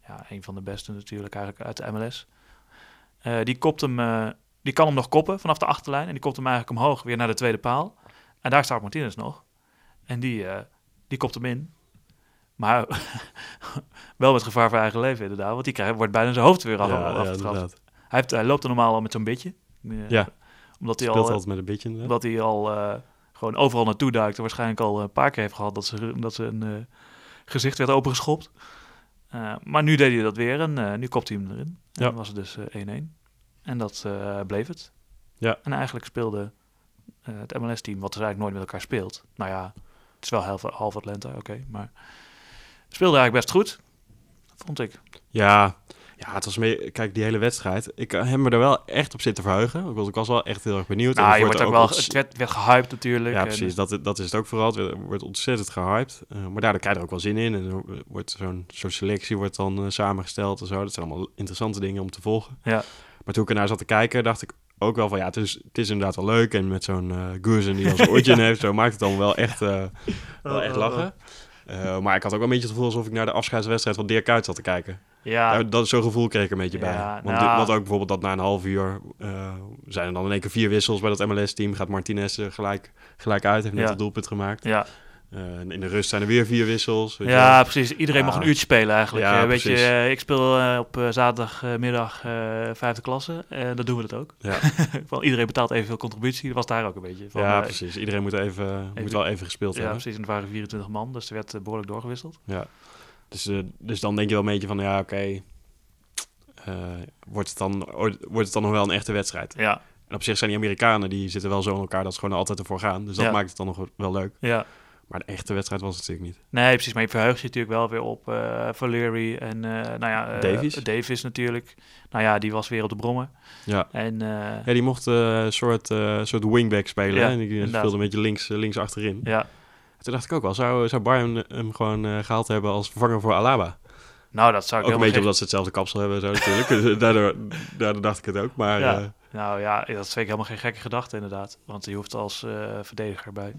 ja, een van de beste natuurlijk eigenlijk uit de MLS. Eh, die kopt hem... eh, die kan hem nog koppen vanaf de achterlijn. En die kopt hem eigenlijk omhoog weer naar de tweede paal. En daar staat Martinez nog. En die, eh, die kopt hem in. Maar wel met gevaar voor eigen leven inderdaad. Want die krijgt, wordt bijna zijn hoofd weer af, ja, afgetrapt. hij, heeft, hij loopt er normaal al met zo'n bitje. Eh, Ja. Omdat hij al, eh, altijd met een beetje inderdaad. omdat hij al gewoon overal naartoe duikt. En waarschijnlijk al een paar keer heeft gehad dat ze, dat ze een gezicht werd opengeschopt. Maar nu deed hij dat weer en nu kopt hij hem erin. En Ja. dan was het dus eh, 1-1. En dat bleef het. Ja. En eigenlijk speelde het MLS-team, wat dus eigenlijk nooit met elkaar speelt. Nou ja, het is wel half, half Atlanta, oké. maar speelde eigenlijk best goed, vond ik. Ja, Ja, het was meer... Kijk, die hele wedstrijd. Ik eh, heb me er wel echt op zitten verheugen. Ik was, ik was wel echt heel erg benieuwd. En Nou, je wordt ook wel, ontz- het werd, werd gehyped natuurlijk. Ja, en precies. Dat, dat is het ook vooral. Het wordt- ontzettend gehyped. Eh, maar daardoor krijg je er ook wel zin in. En er wordt zo'n zo'n selectie wordt dan eh, samengesteld en zo. Dat zijn allemaal interessante dingen om te volgen. Ja. Maar toen ik ernaar zat te kijken, dacht ik ook wel van... Ja, het is, het is inderdaad wel leuk. En met zo'n eh Guzen die als origin heeft, zo maakt het dan wel echt, eh, wel echt lachen. Eh, maar ik had ook wel een beetje het gevoel alsof ik naar de afscheidswedstrijd van Dirk Kuyt zat te kijken. Ja, Daar- dat, Zo'n gevoel kreeg ik een beetje bij. Ja, Want, nou- dit- want ook bijvoorbeeld dat na een half uur zijn er dan in één keer vier wissels bij dat MLS-team. Gaat Martinez gelijk, gelijk uit, heeft net Ja. het doelpunt gemaakt. ja. Eh, in de rust zijn er weer vier wissels. weet ja precies. Iedereen Ja. mag een uurtje spelen eigenlijk. Ja, Eh, weet je, precies. ik speel eh, op zaterdagmiddag vijfde klasse. En dan doen we dat ook. Ja. Van, iedereen betaalt evenveel contributie. Dat was daar ook een beetje. Van, ja, precies. Iedereen moet, even, moet wel even gespeeld Ja, hebben. precies. En er waren 24 man, dus er werd eh, behoorlijk doorgewisseld. Ja. Dus, dus dan denk je wel een beetje van, ja, oké. wordt, het dan, wordt het dan nog wel een echte wedstrijd? Ja, En op zich zijn die Amerikanen, die zitten wel zo in elkaar dat ze gewoon altijd ervoor gaan. Dus dat maakt het dan nog wel leuk. ja. Maar de echte wedstrijd was het natuurlijk niet. Nee, precies. Maar je verheugt je natuurlijk wel weer op eh Valeri en eh, nou ja, eh, Davies. Davis natuurlijk. Nou ja, die was weer op de brommen. Ja. En Ja, die mocht een soort, soort wingback spelen. Ja, en die inderdaad. speelde een beetje links, links achterin. ja, Toen dacht ik ook wel, zou, zou Bayern hem gewoon eh, gehaald hebben als vervanger voor Alaba? nou dat zou ik Ook een beetje omdat ze hetzelfde kapsel hebben, zo natuurlijk. Dus daardoor, daardoor dacht ik het ook. Maar Ja. Nou ja, dat is zeker helemaal geen gekke gedachte inderdaad. Want je hoeft als verdediger bij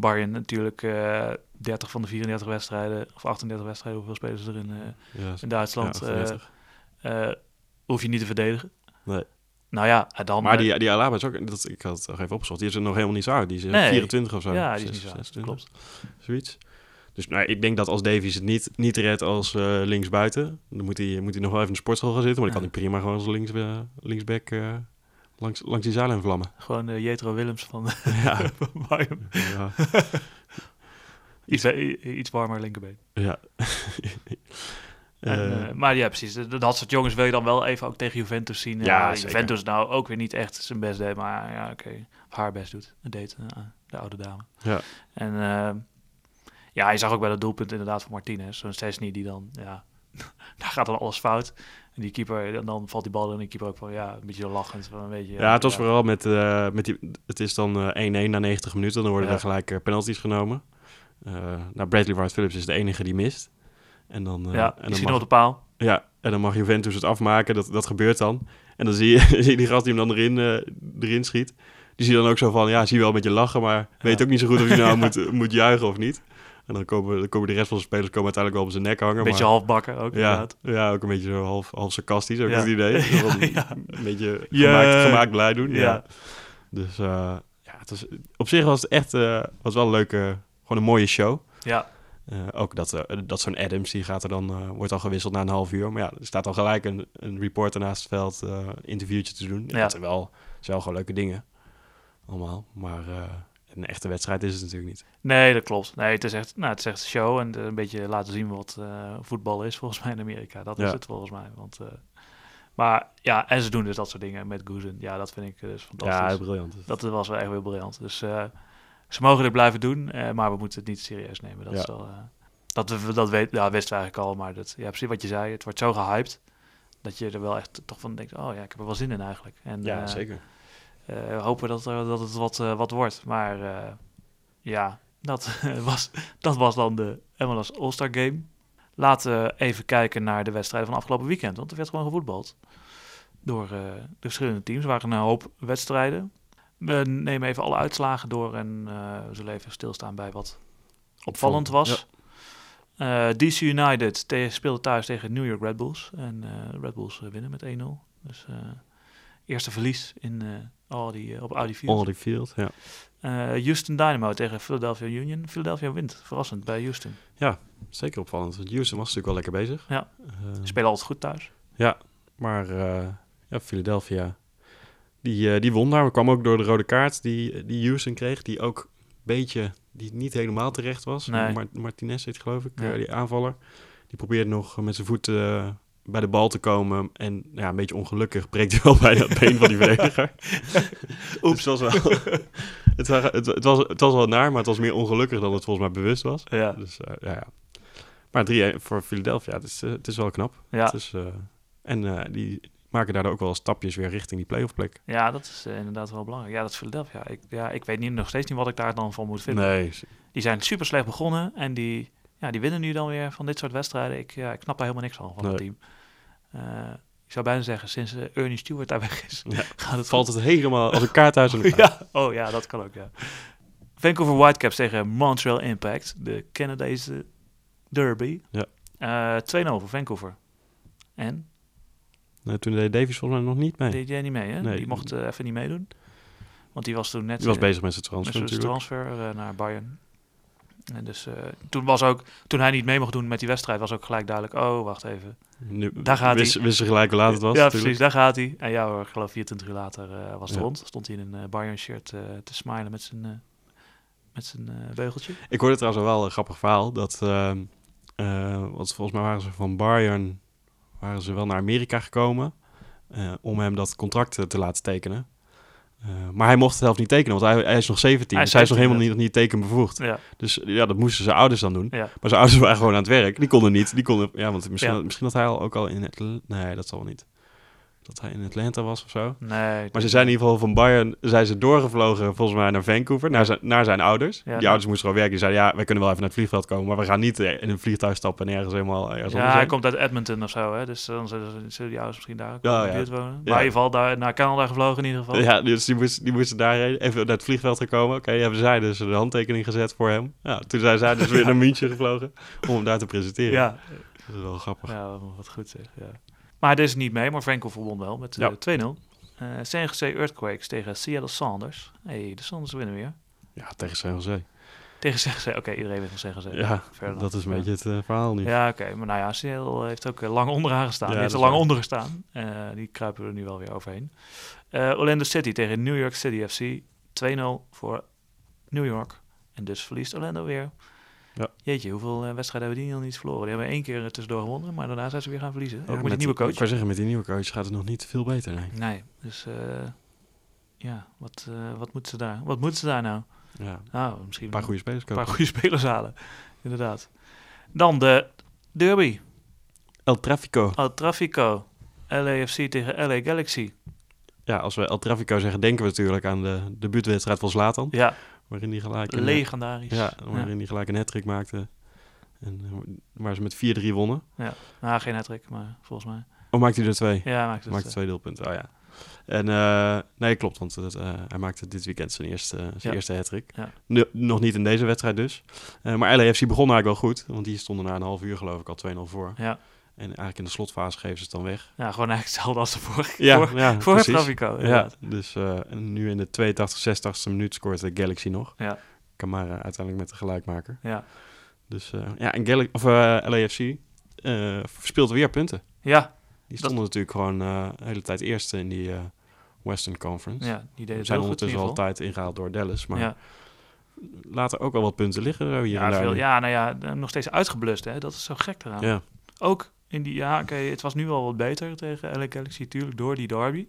Bayern natuurlijk eh 30 van de 34 wedstrijden, of 38 wedstrijden, hoeveel spelen ze er in, eh, in Duitsland, ja, eh, 38. eh, hoef je niet te verdedigen. Nee. Nou ja, dan... maar eh, die, die Alaba is ook, dat, ik had het nog even opgezocht, die is er nog helemaal niet zo oud. Die is eh, Nee. 24 of zo. ja, die is niet Zes- zo. 26, Klopt. Zoiets. Dus nou, ik denk dat als Davies het niet, niet redt als eh, linksbuiten, dan moet hij, moet hij nog wel even in de sportschool gaan zitten. Maar dan kan hij prima gewoon als links, eh, linksback eh, langs, langs die zeilen vlammen. Gewoon de Jetro Willems van, ja. van Bayern. ja. Iets, iets warmer linkerbeen. ja. En, Eh, eh, maar ja, precies. Dat, dat soort jongens wil je dan wel even ook tegen Juventus zien. Ja. Juventus nou ook weer niet echt zijn best deed, maar ja, oké. Haar best doet. Deed eh, de oude dame. Ja. En ja, je zag ook bij dat doelpunt inderdaad van Martinez. Zo'n Stesny die dan, ja, daar gaat dan alles fout. En die keeper, dan, dan valt die bal in en die keeper ook van, ja, een beetje lachend. Van een beetje, Ja, het was vooral met, eh, met die... Het is dan eh, 1-1 na 90 minuten. Dan worden Ja. er gelijk eh, penalties genomen. Eh nou, Bradley Wright Phillips is de enige die mist. En dan, eh, Ja, en dan mag, op de paal. ja, en dan mag Juventus het afmaken. Dat, dat gebeurt dan. En dan zie je, zie je die gast die hem dan erin, eh, erin schiet. Die zie je dan ook zo van... Ja, zie je wel een beetje lachen, maar weet Ja. ook niet zo goed of je nou moet, moet juichen of niet. En dan komen, dan komen de rest van de spelers komen uiteindelijk wel op zijn nek hangen. Een beetje maar, halfbakken ook ja, inderdaad. ja, ook een beetje zo half, half sarcastisch, ook Ja. het idee. Ja. Een beetje gemaakt, gemaakt blij doen. Ja. Dus eh, ja, het was, op zich was het echt eh, was wel een leuke, gewoon een mooie show. Ja, Eh, ook dat, dat zo'n Adams, die gaat er dan, wordt al gewisseld na een half uur. Maar ja, er staat al gelijk een, een reporter naast het veld, een interviewtje te doen. Ja. Dat zijn wel, zijn wel gewoon leuke dingen. Allemaal. Maar een echte wedstrijd is het natuurlijk niet. nee, dat klopt. Nee, het is echt, nou, het is echt een show en eh, een beetje laten zien wat eh, voetbal is volgens mij in Amerika. Dat is het volgens mij. Want, eh, maar ja, en ze doen dus dat soort dingen met Goosen. Ja, dat vind ik dus fantastisch. Ja, briljant. Dat was wel echt weer briljant. Dus ze mogen dit blijven doen, maar we moeten het niet serieus nemen. Dat Ja. is wel, dat, we, dat weet, ja, wisten we eigenlijk al, maar dat, ja, precies wat je zei. Het wordt zo gehyped dat je er wel echt toch van denkt, oh ja, ik heb er wel zin in eigenlijk. En, Ja, zeker. Eh, hopen dat, er, dat het wat, eh, wat wordt. Maar eh, ja, dat was, dat was dan de MLS All-Star Game. Laten we even kijken naar de wedstrijden van afgelopen weekend. Want er werd gewoon gevoetbald door eh, de verschillende teams. Er waren een hoop wedstrijden. We nemen even alle uitslagen door en eh, we zullen even stilstaan bij wat opvallend was. Eh, DC United te- speelde thuis tegen New York Red Bulls. En eh Red Bulls eh, winnen met 1-0. Dus eh, eerste verlies in eh Audi, eh, op Audi Field. Audi Field, ja. Eh, Houston Dynamo tegen Philadelphia Union. Philadelphia wint, verrassend, bij Houston. Zeker opvallend. Want Houston was natuurlijk wel lekker bezig. Ja. Ze spelen altijd goed thuis. Maar eh, ja, Philadelphia, die, die won daar. We kwam ook door de rode kaart die, die Houston kreeg. Die ook een beetje, die niet helemaal terecht was. Nee. Mar- Martinez heet geloof ik, Ja. die aanvaller. Die probeerde nog met zijn voet eh, bij de bal te komen. En ja, een beetje ongelukkig breekt hij wel bijna het been van die verdediger. Oeps. Was wel, het, was, het, het, was, het was wel naar, maar het was meer ongelukkig dan het volgens mij bewust was. Ja, Dus eh, ja, ja. Maar 3-1 voor Philadelphia, het is, eh, het is wel knap. ja. Het is, eh, En die maken daardoor ook wel stapjes weer richting die playoff plek. Ja, dat is inderdaad wel belangrijk. Ja, dat is Philadelphia. Ik, ja, ik weet niet, nog steeds niet wat ik daar dan van moet vinden. Nee, Die zijn super slecht begonnen en die, ja, die winnen nu dan weer van dit soort wedstrijden. Ik, ja, ik snap daar helemaal niks van, van het team. Eh, ik zou bijna zeggen, sinds eh, Ernie Stewart daar weg is, Ja, gaat het valt het helemaal als een in elkaar. ja, oh ja, dat kan ook, ja. Vancouver Whitecaps tegen Montreal Impact, de Canadese derby. Ja. Eh 2-0 voor Vancouver. En? Nou, toen deed Davies volgens mij nog niet mee. Deed jij niet mee, hè? Nee. Die mocht eh, even niet meedoen. Want die was toen net... Die was eh, bezig met zijn met transfer zijn natuurlijk. transfer eh, naar Bayern. En dus eh, toen was ook, toen hij niet mee mocht doen met die wedstrijd, was ook gelijk duidelijk, oh, wacht even. Nu, Daar gaat wist, hij. wist ze gelijk hoe laat het was ja, natuurlijk. precies, daar gaat hij. En ja hoor, ik geloof 24 uur later eh, was het Ja. rond. Stond hij in een eh, Bayern-shirt eh, te smilen met zijn, met zijn beugeltje. Ik hoorde trouwens wel een grappig verhaal. Dat, ehm, eh, want volgens mij waren ze van Bayern waren ze wel naar Amerika gekomen. om hem dat contract te laten tekenen. Eh, maar hij mocht het zelf niet tekenen, want hij, hij is nog 17. Hij is dus hij is nog 17 helemaal niet, niet tekenbevoegd. Ja, Dus ja, dat moesten zijn ouders dan doen. ja. Maar zijn ouders waren gewoon aan het werk. Die konden niet. Die konden, ja, want misschien, Ja. misschien dat hij al ook al in het... Nee, dat zal wel niet. Dat hij in Atlanta was of zo. Nee. Maar ze zijn in ieder geval van Bayern zijn ze doorgevlogen volgens mij naar Vancouver, naar zijn, naar zijn ouders. Ja, die ouders moesten gewoon werken. Die zeiden, ja, wij kunnen wel even naar het vliegveld komen, maar we gaan niet eh, in een vliegtuig stappen en ergens helemaal ergens Ja, hij komt uit Edmonton of zo, hè? Dus dan zullen, die ouders misschien daar Ja, in de buurt wonen. Maar in ieder geval daar naar Canada gevlogen in ieder geval. Ja, dus die moesten, die moesten daarheen, even naar het vliegveld gekomen. Oké, hebben zij dus de handtekening gezet voor hem. Ja, toen zijn zij dus weer naar München gevlogen om hem daar te presenteren. ja, Dat is wel grappig. Ja, wat goed zeg. Ja. Maar hij is niet mee, maar Vancouver won wel met eh, Ja. 2-0. Eh San Jose Earthquakes tegen Seattle Sounders. hey, de Sounders winnen weer. Ja, tegen San Jose. Tegen San Jose. Oké, iedereen weet van San Jose. Ja, dat is een Ja. beetje het eh, verhaal nu. Ja, oké. Maar nou ja, Seattle heeft ook eh, lang onderaan gestaan. Ja, die heeft er lang waar. onder gestaan. Eh, die kruipen er nu wel weer overheen. Eh, Orlando City tegen New York City FC. 2-0 voor New York. En dus verliest Orlando weer. Ja. Jeetje, hoeveel eh, wedstrijden hebben die nog niet verloren? Die hebben één keer eh, tussendoor gewonnen, maar daarna zijn ze weer gaan verliezen. Ook met, die nieuwe coach. Ik wou zeggen, met die nieuwe coach gaat het nog niet veel beter. Nee. Nee, dus eh, ja, wat, wat moeten ze daar? Wat moeten ze daar nou? Ja, Nou, misschien een paar goede spelers een kopen. paar goede spelers halen. Inderdaad. Dan de derby. El Trafico. El Trafico. LAFC tegen LA Galaxy. Ja, als we El Trafico zeggen, denken we natuurlijk aan de debuutwedstrijd van Zlatan. Ja, Waarin hij gelijk een, legendarisch. ja, waarin hij gelijk een hat maakte. En eh, waar ze met 4-3 wonnen. Nou, geen hat maar volgens mij. Of maakte hij er twee? Ja, maakte eh, twee deelpunten, oh ja. En eh, nee, klopt, want het, eh, hij maakte dit weekend zijn eerste, zijn Ja. eerste hat-trick. Ja. Nu- nog niet in deze wedstrijd dus. Maar LAFC begon eigenlijk wel goed, want die stonden na een half uur geloof ik al 2-0 voor. ja. En eigenlijk in de slotfase geven ze het dan weg. ja, gewoon eigenlijk hetzelfde als de vorige. Ja, voor, ja voor. Trafico. Ja, dus eh, en nu in de 82, 86 minuut scoort de Galaxy nog. Ja. Kamara uiteindelijk met de gelijkmaker. Ja. Dus eh, ja, en Gal of, eh, LAFC verspeelt weer punten. Ja, Die Dat- stonden natuurlijk gewoon de hele tijd eerste in die Western Conference. ja, die het zijn ondertussen altijd ingehaald door Dallas. Maar Ja. laten ook wel wat punten liggen hier en Ja, daar. veel, ja, nou ja, nog steeds uitgeblust. Hè? Dat is zo gek eraan. ja. Ook in die, ja, oké, het was nu wel wat beter tegen LA Galaxy, tuurlijk, door die derby.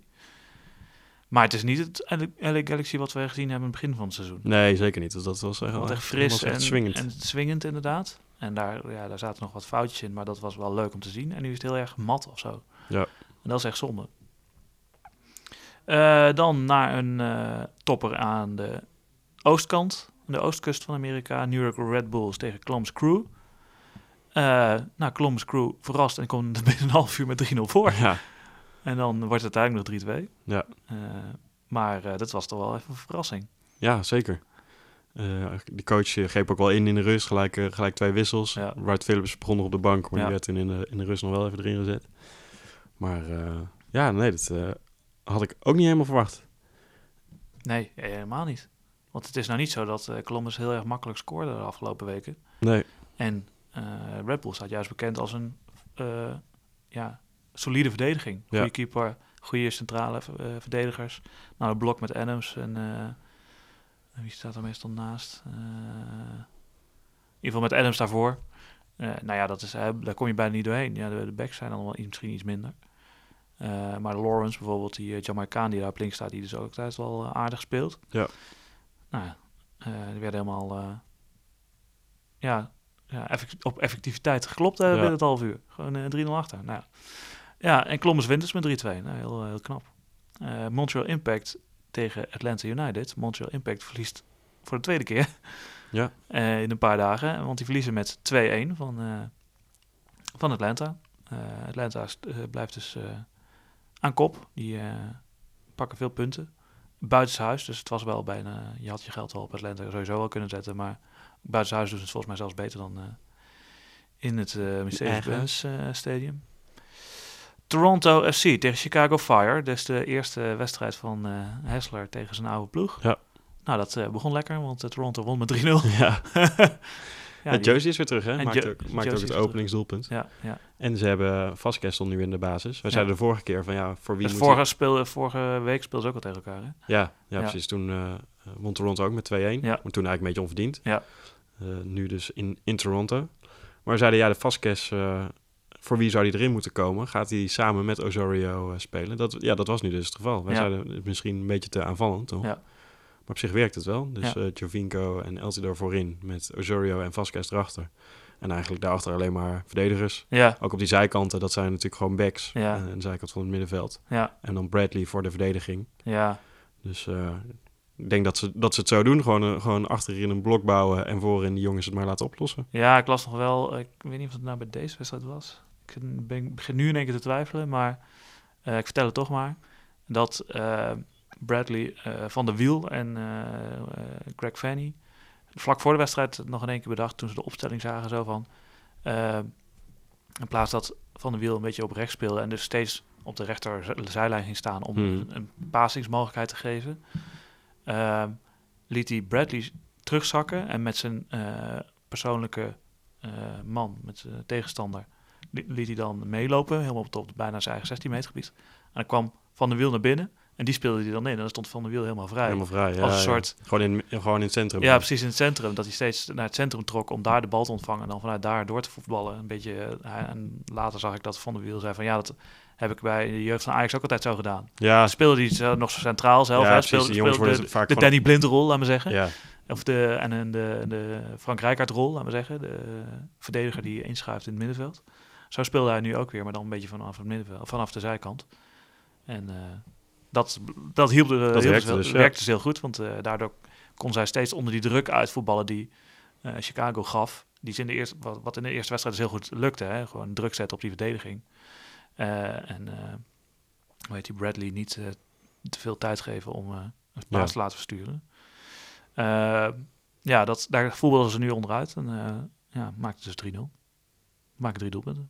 Maar het is niet het LA LA Galaxy wat we gezien hebben in het begin van het seizoen. Nee, zeker niet. Dus dat was echt, echt fris was echt en, swingend. en swingend inderdaad. En daar, ja, daar zaten nog wat foutjes in, maar dat was wel leuk om te zien. En nu is het heel erg mat of zo. Ja. En dat is echt zonde. Eh, dan naar een eh, topper aan de oostkant, aan de oostkust van Amerika. New York Red Bulls tegen Columbus Crew. Eh nou, Columbus Crew verrast en komt binnen een half uur met 3-0 voor. ja, En dan wordt het uiteindelijk nog 3-2. Ja. Eh, maar eh, dat was toch wel even een verrassing. ja, zeker. De coach greep ook wel in in de rust. Gelijk, gelijk twee wissels. Ja. Wright Phillips begon nog op de bank. Maar Ja. die werd toen in de, in de rust nog wel even erin gezet. Maar ja, nee, dat had ik ook niet helemaal verwacht. Nee, helemaal niet. Want het is nou niet zo dat Columbus heel erg makkelijk scoorde de afgelopen weken. Nee, En Red Bull staat juist bekend als een eh, ja, solide verdediging. Goede Ja. keeper, goede centrale eh, verdedigers. Nou, het blok met Adams en eh, wie staat er meestal naast? Eh, in ieder geval met Adams daarvoor. Eh, nou ja, dat is, eh, daar kom je bijna niet doorheen. Ja, de, de backs zijn dan wel iets, misschien iets minder. Eh, maar Lawrence bijvoorbeeld, die Jamaicaan die daar op links staat, die dus ook thuis wel eh, aardig speelt. Ja. Nou ja, eh, die werden helemaal eh, ja, ja, effect- op effectiviteit geklopt eh, Ja. binnen het half uur. Gewoon eh 3-0 achter. Nou, ja. Ja, en Columbus wint dus met 3-2. Nou, heel, heel knap. Eh, Montreal Impact tegen Atlanta United. Montreal Impact verliest voor de tweede keer Ja. eh, in een paar dagen. Want die verliezen met 2-1 van, eh, van Atlanta. Eh, Atlanta eh, blijft dus eh, aan kop. Die eh, pakken veel punten. Buitenshuis, dus het was wel bijna... Je had je geld wel op Atlanta sowieso wel kunnen zetten. Maar buitenshuis doen ze het volgens mij zelfs beter dan eh, in het eh Mercedes-Benz eh, Stadium. Toronto FC tegen Chicago Fire. Dus de eerste wedstrijd van eh Hessler tegen zijn oude ploeg. Ja. Nou, dat begon lekker, want eh, Toronto won met 3-0. Ja. ja, en is weer terug, hè? Maakt Jo- ook, maakt het openingsdoelpunt. Ja, ja. En ze hebben Vasquez nu in de basis. Wij zeiden de vorige keer van ja, voor wie Dus moet vorige, speel, vorige week speelden ze ook al tegen elkaar, hè? Ja, ja, precies. Toen won Toronto ook met 2-1. Ja. Maar toen eigenlijk een beetje onverdiend. Ja. Eh, nu dus in, in Toronto. Maar zeiden ja, de Vasquez, eh, voor wie zou die erin moeten komen? Gaat hij samen met Osorio eh, spelen? Dat, ja, dat was nu dus het geval. Wij Ja. zeiden misschien een beetje te aanvallend, toch? Ja. Maar op zich werkt het wel. Dus Ja. Jovinko en Eltidoor voorin met Osorio en Vasquez erachter. En eigenlijk daarachter alleen maar verdedigers. Ja, Ook op die zijkanten, dat zijn natuurlijk gewoon backs. Ja. En de zijkant van het middenveld. ja, En dan Bradley voor de verdediging. ja. Dus eh, ik denk dat ze, dat ze het zo doen. Gewoon, eh, gewoon achterin een blok bouwen en voorin die jongens het maar laten oplossen. Ja, ik las nog wel, ik weet niet of het nou bij deze wedstrijd was. Ik ben, begin nu in één keer te twijfelen, maar eh, ik vertel het toch maar. Dat eh, Bradley eh, van de Wiel en eh, eh, Greg Fanny vlak voor de wedstrijd nog in één keer bedacht toen ze de opstelling zagen zo van... eh, in plaats dat Van de Wiel een beetje op rechts speelde en dus steeds op de rechter zijlijn ging staan om Hmm. een passingsmogelijkheid te geven, eh, liet hij Bradley terugzakken en met zijn eh, persoonlijke eh, man, met zijn tegenstander, li- liet hij dan meelopen, helemaal op, op bijna zijn eigen 16 meter gebied. En dan kwam Van der Wiel naar binnen en die speelde hij dan in. En dan stond Van der Wiel helemaal vrij. Helemaal vrij. Ja, Als een ja. soort- Gewoon, in, gewoon in het centrum. Ja, precies in het centrum. Dat hij steeds naar het centrum trok om daar de bal te ontvangen en dan vanuit daar door te voetballen. Een beetje, eh, en later zag ik dat Van der Wiel zei van ja, dat heb ik bij de jeugd van Ajax ook altijd zo gedaan. Ja, Speelde hij nog zo centraal zelf. Ja, hè? precies. Speelde, Die jongens speelde worden de, vaak de Danny Blind rol, laat maar zeggen. ja. Of de, en de, de Frank Rijkaard rol, laten we zeggen. De verdediger die inschuift in het middenveld. Zo speelde hij nu ook weer, maar dan een beetje vanaf, het middenveld, vanaf de zijkant. En eh, dat, dat hielp, hielp werkte dus, ja. werkte dus heel goed, want eh, daardoor kon zij steeds onder die druk uitvoetballen die eh, Chicago gaf. Die in de eerste, wat, wat in de eerste wedstrijd dus heel goed lukte. Hè? Gewoon druk zetten op die verdediging. Eh, en eh hoe heet die Bradley niet eh, te veel tijd geven om het paas Ja. te laten versturen. Ja, dat, daar voetballen ze nu onderuit. En ja, maakte dus 3-0. Maken drie doelpunten.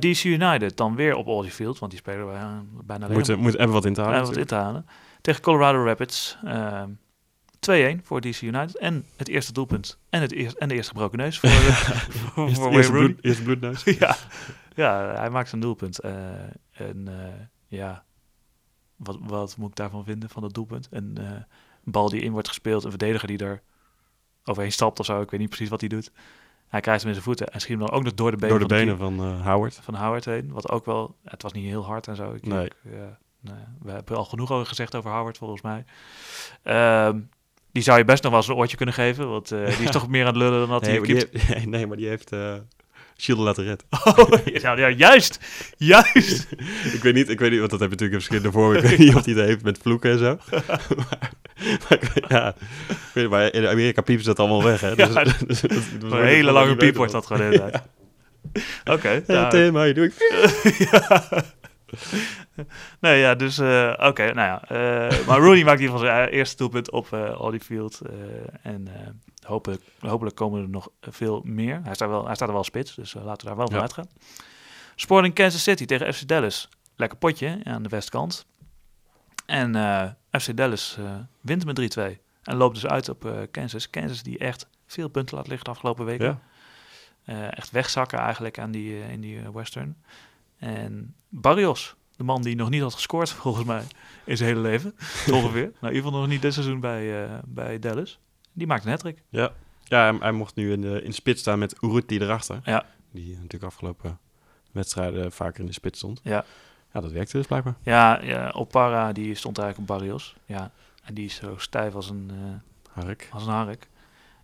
DC United dan weer op Audi Field, want die spelen eh, bijna Moet, op- moet even wat in te halen. wat in te halen. Tegen Colorado Rapids. eh, 2-1 voor DC United. En het eerste doelpunt. En, het eerst, en de eerste gebroken neus voor, eh, voor, Eerste, voor eerste, Wayne Rooney. bloed, eerste bloedneus. ja. Ja, hij maakt een doelpunt. Eh, en eh, ja, wat, wat moet ik daarvan vinden, van dat doelpunt? Een eh, bal die in wordt gespeeld, een verdediger die er overheen stapt of zo. Ik weet niet precies wat hij doet. Hij krijgt hem in zijn voeten en schiet hem dan ook nog door de benen, Door de van, benen van Howard. van Howard heen. Wat ook wel, het was niet heel hard en zo. Ik, Nee. ja, nee, we hebben al genoeg over gezegd over Howard, volgens mij. Ehm, die zou je best nog wel eens een oortje kunnen geven, want eh, die is toch meer aan het lullen dan dat Nee, hij heeft, nee, maar die heeft Shield laten redden. Oh, ja, ja, juist, juist. ik, weet niet, ik weet niet, want dat heb je natuurlijk in verschillende vormen. Ik weet niet of hij dat heeft met vloeken en zo. maar, ik ja, ik maar in Amerika piepen ze dat allemaal weg. Hè? Ja, Dus, dus, Een hele lange piep wordt dat gewoon de tijd. Oké. Ja, nou, Tim, how you doing? ja. Nee, ja, dus eh, oké, nou ja. eh, maar Rooney maakt in ieder geval zijn eerste doelpunt op eh en hopelijk, hopelijk komen er nog veel meer. Hij staat, wel, hij staat er wel spits, dus eh, laten we daar wel van Ja. uitgaan. Sporting Kansas City tegen FC Dallas. Lekker potje aan de westkant. En eh, FC Dallas eh, wint met 3-2. En loopt dus uit op Kansas. Kansas die echt veel punten laat liggen de afgelopen weken. Ja. Echt wegzakken eigenlijk aan die, in die western. En Barrios, de man die nog niet had gescoord volgens mij in zijn hele leven, ongeveer. Nou, in ieder geval nog niet dit seizoen bij, bij Dallas. Die maakt een hat-trick. Ja, ja hij, hij mocht nu in de, in spits staan met Uruti erachter. Ja. Die natuurlijk afgelopen wedstrijden vaker in de spits stond. Ja. Ja, dat werkte dus blijkbaar. Ja, ja Opara die stond eigenlijk op Barrios. Ja, en die is zo stijf als een, eh, Hark. als een hark.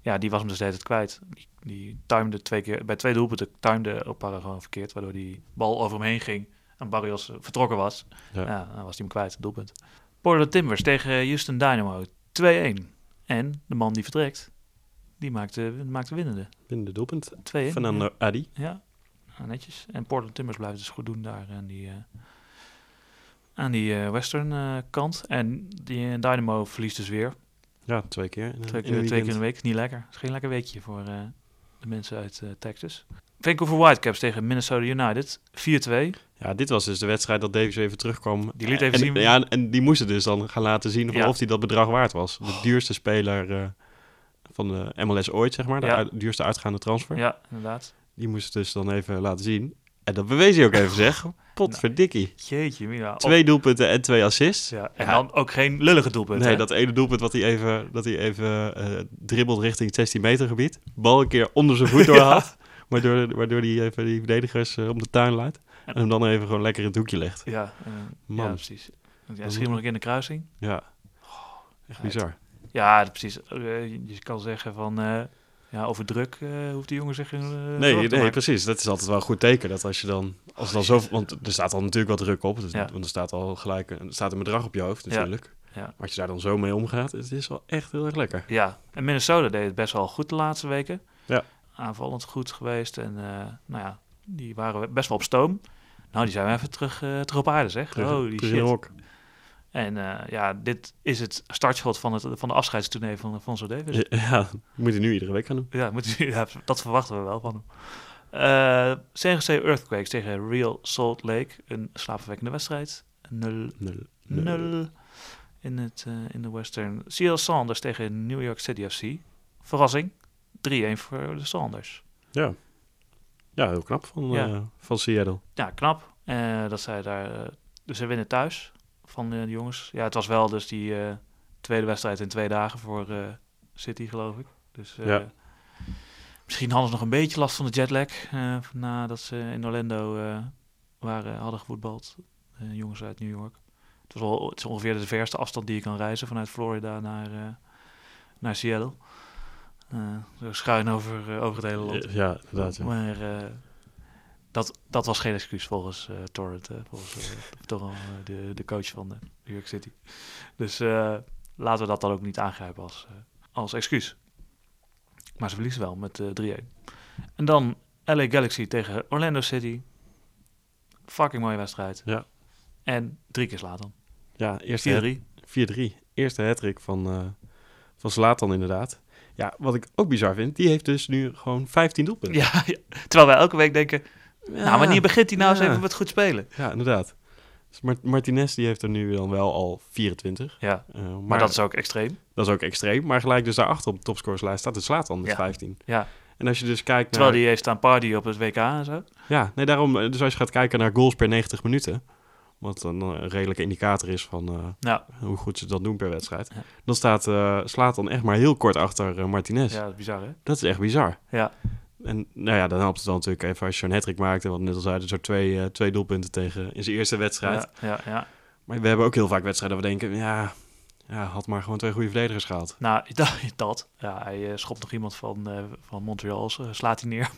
ja, die was hem dus de hele tijd kwijt. Die, die timde twee keer, bij twee doelpunten timde Opara gewoon verkeerd, waardoor die bal over hem heen ging en Barrios eh, vertrokken was. Ja. Ja. dan was hij hem kwijt, het doelpunt. Portland Timbers tegen Houston Dynamo, 2-1. En de man die vertrekt, die maakte, maakte winnende. 2-1. Binnen de doelpunt. 2-1. Fernando Adi. Ja, nou, netjes. En Portland Timbers blijft dus goed doen daar aan die, eh, aan die eh, western eh, kant. En die eh, Dynamo verliest dus weer. Ja, twee keer. in- Twee in keer, een twee keer in de week. Niet lekker. is geen lekker weekje voor eh, de mensen uit eh, Texas. Vancouver Whitecaps tegen Minnesota United. 4-2. Ja, dit was dus de wedstrijd dat Davies even terugkwam. Die liet even en, zien- Ja, en die moesten dus dan gaan laten zien Ja. of hij dat bedrag waard was. De duurste speler eh, van de MLS ooit, zeg maar. De Ja. uit- duurste uitgaande transfer. Ja, inderdaad. Die moest dus dan even laten zien. En dat bewees hij ook even, zeg. Potverdikkie. Jeetje, Mina. Twee doelpunten en twee assists. Ja, en Ja. dan ook geen lullige doelpunten. Nee, hè? dat ene doelpunt wat hij even, dat hij even eh, dribbelt richting het 16 meter gebied. Bal een keer onder zijn voet doorhaalt. Waardoor, waardoor hij even die verdedigers eh, om de tuin leidt. En hem dan even gewoon lekker in het hoekje legt. Ja, eh, Man. ja precies. Ja, schiet nog in de kruising. Ja, echt bizar. Ja, precies. Eh, je kan zeggen van... ja, over druk hoeft die jongen zich Nee, nee, maken. precies. Dat is altijd wel een goed teken. Dat als je dan, als dan zo, want er staat al natuurlijk wat druk op. Dus, Ja. Want er staat al gelijk een, er staat een bedrag op je hoofd natuurlijk. Ja. Maar als je daar dan zo mee omgaat, het is wel echt heel erg lekker. Ja, en Minnesota deed het best wel goed de laatste weken. Ja. Aanvallend goed geweest. En eh, nou ja, die waren best wel op stoom. Nou, die zijn we even terug, eh, terug op aarde, zeg. Terug, Holy terug shit. hok. En eh, ja, dit is het startschot van, het, van de afscheidstournee van Fonso Davis. Ja, ja, moet je nu iedere week gaan doen. Ja, moet ja, dat verwachten we wel van hem. Jose Earthquakes tegen Real Salt Lake. Een slaapverwekkende wedstrijd. 0-0 Nul. in, het, in de Western. Seattle Saunders tegen New York City FC. Verrassing. 3-1 voor de Saunders. Ja. ja, heel knap van, Ja. eh, van Seattle. Ja, knap. Eh, dat zij daar... eh, dus ze winnen thuis van de jongens. Ja, het was wel dus die tweede wedstrijd in twee dagen voor City, geloof ik. Dus Ja. misschien hadden ze nog een beetje last van de jetlag. nadat ze in Orlando waren, hadden gevoetbald. Jongens uit New York. Het, was wel, het is ongeveer de verste afstand die je kan reizen vanuit Florida naar, naar Seattle. Eh, zo schuin over, eh, over het hele land. Ja, inderdaad. Ja. Maar eh, dat, dat was geen excuus volgens Torrent, eh, volgens eh, de, de coach van de New York City. Dus laten we dat dan ook niet aangrijpen als, als excuus. Maar ze verliezen wel met eh 3-1. En dan LA Galaxy tegen Orlando City. Fucking mooie wedstrijd. Ja. En drie keer Slatan. Ja, eerste 4-3. 4-3. Eerste hattrick van, eh van Zlatan inderdaad. Ja, wat ik ook bizar vind, die heeft dus nu gewoon 15 doelpunten. Ja, ja, terwijl wij elke week denken... nou, wanneer begint hij nou eens ja. even met goed spelen? Ja, inderdaad. Dus Mart- Martinez die heeft er nu dan wel al 24. Ja, Eh, maar maar, dat is ook extreem. dat is ook extreem. Maar gelijk dus daarachter op de topscorerslijst staat de Zlatan met Ja. 15. Ja. En als je dus kijkt Terwijl naar... die heeft staan party op het WK en zo. Ja, nee, daarom. eh, Dus als je gaat kijken naar goals per 90 minuten... wat dan een redelijke indicator is van eh, Ja, hoe goed ze dat doen per wedstrijd... Ja. dan staat eh Zlatan echt maar heel kort achter eh, Martinez. ja, dat is bizar hè? Dat is echt bizar. Ja, En nou ja, dan helpt het dan natuurlijk even als je een hattrick maakt. En wat we net al zeiden, zo twee, eh, twee doelpunten tegen in zijn eerste wedstrijd. ja, ja, ja. Maar we hebben ook heel vaak wedstrijden waar we denken, ja, ja, had maar gewoon twee goede verdedigers gehaald. Nou, dat. dat. Ja, hij eh, schopt nog iemand van, eh, van Montreal, eh, slaat hij neer.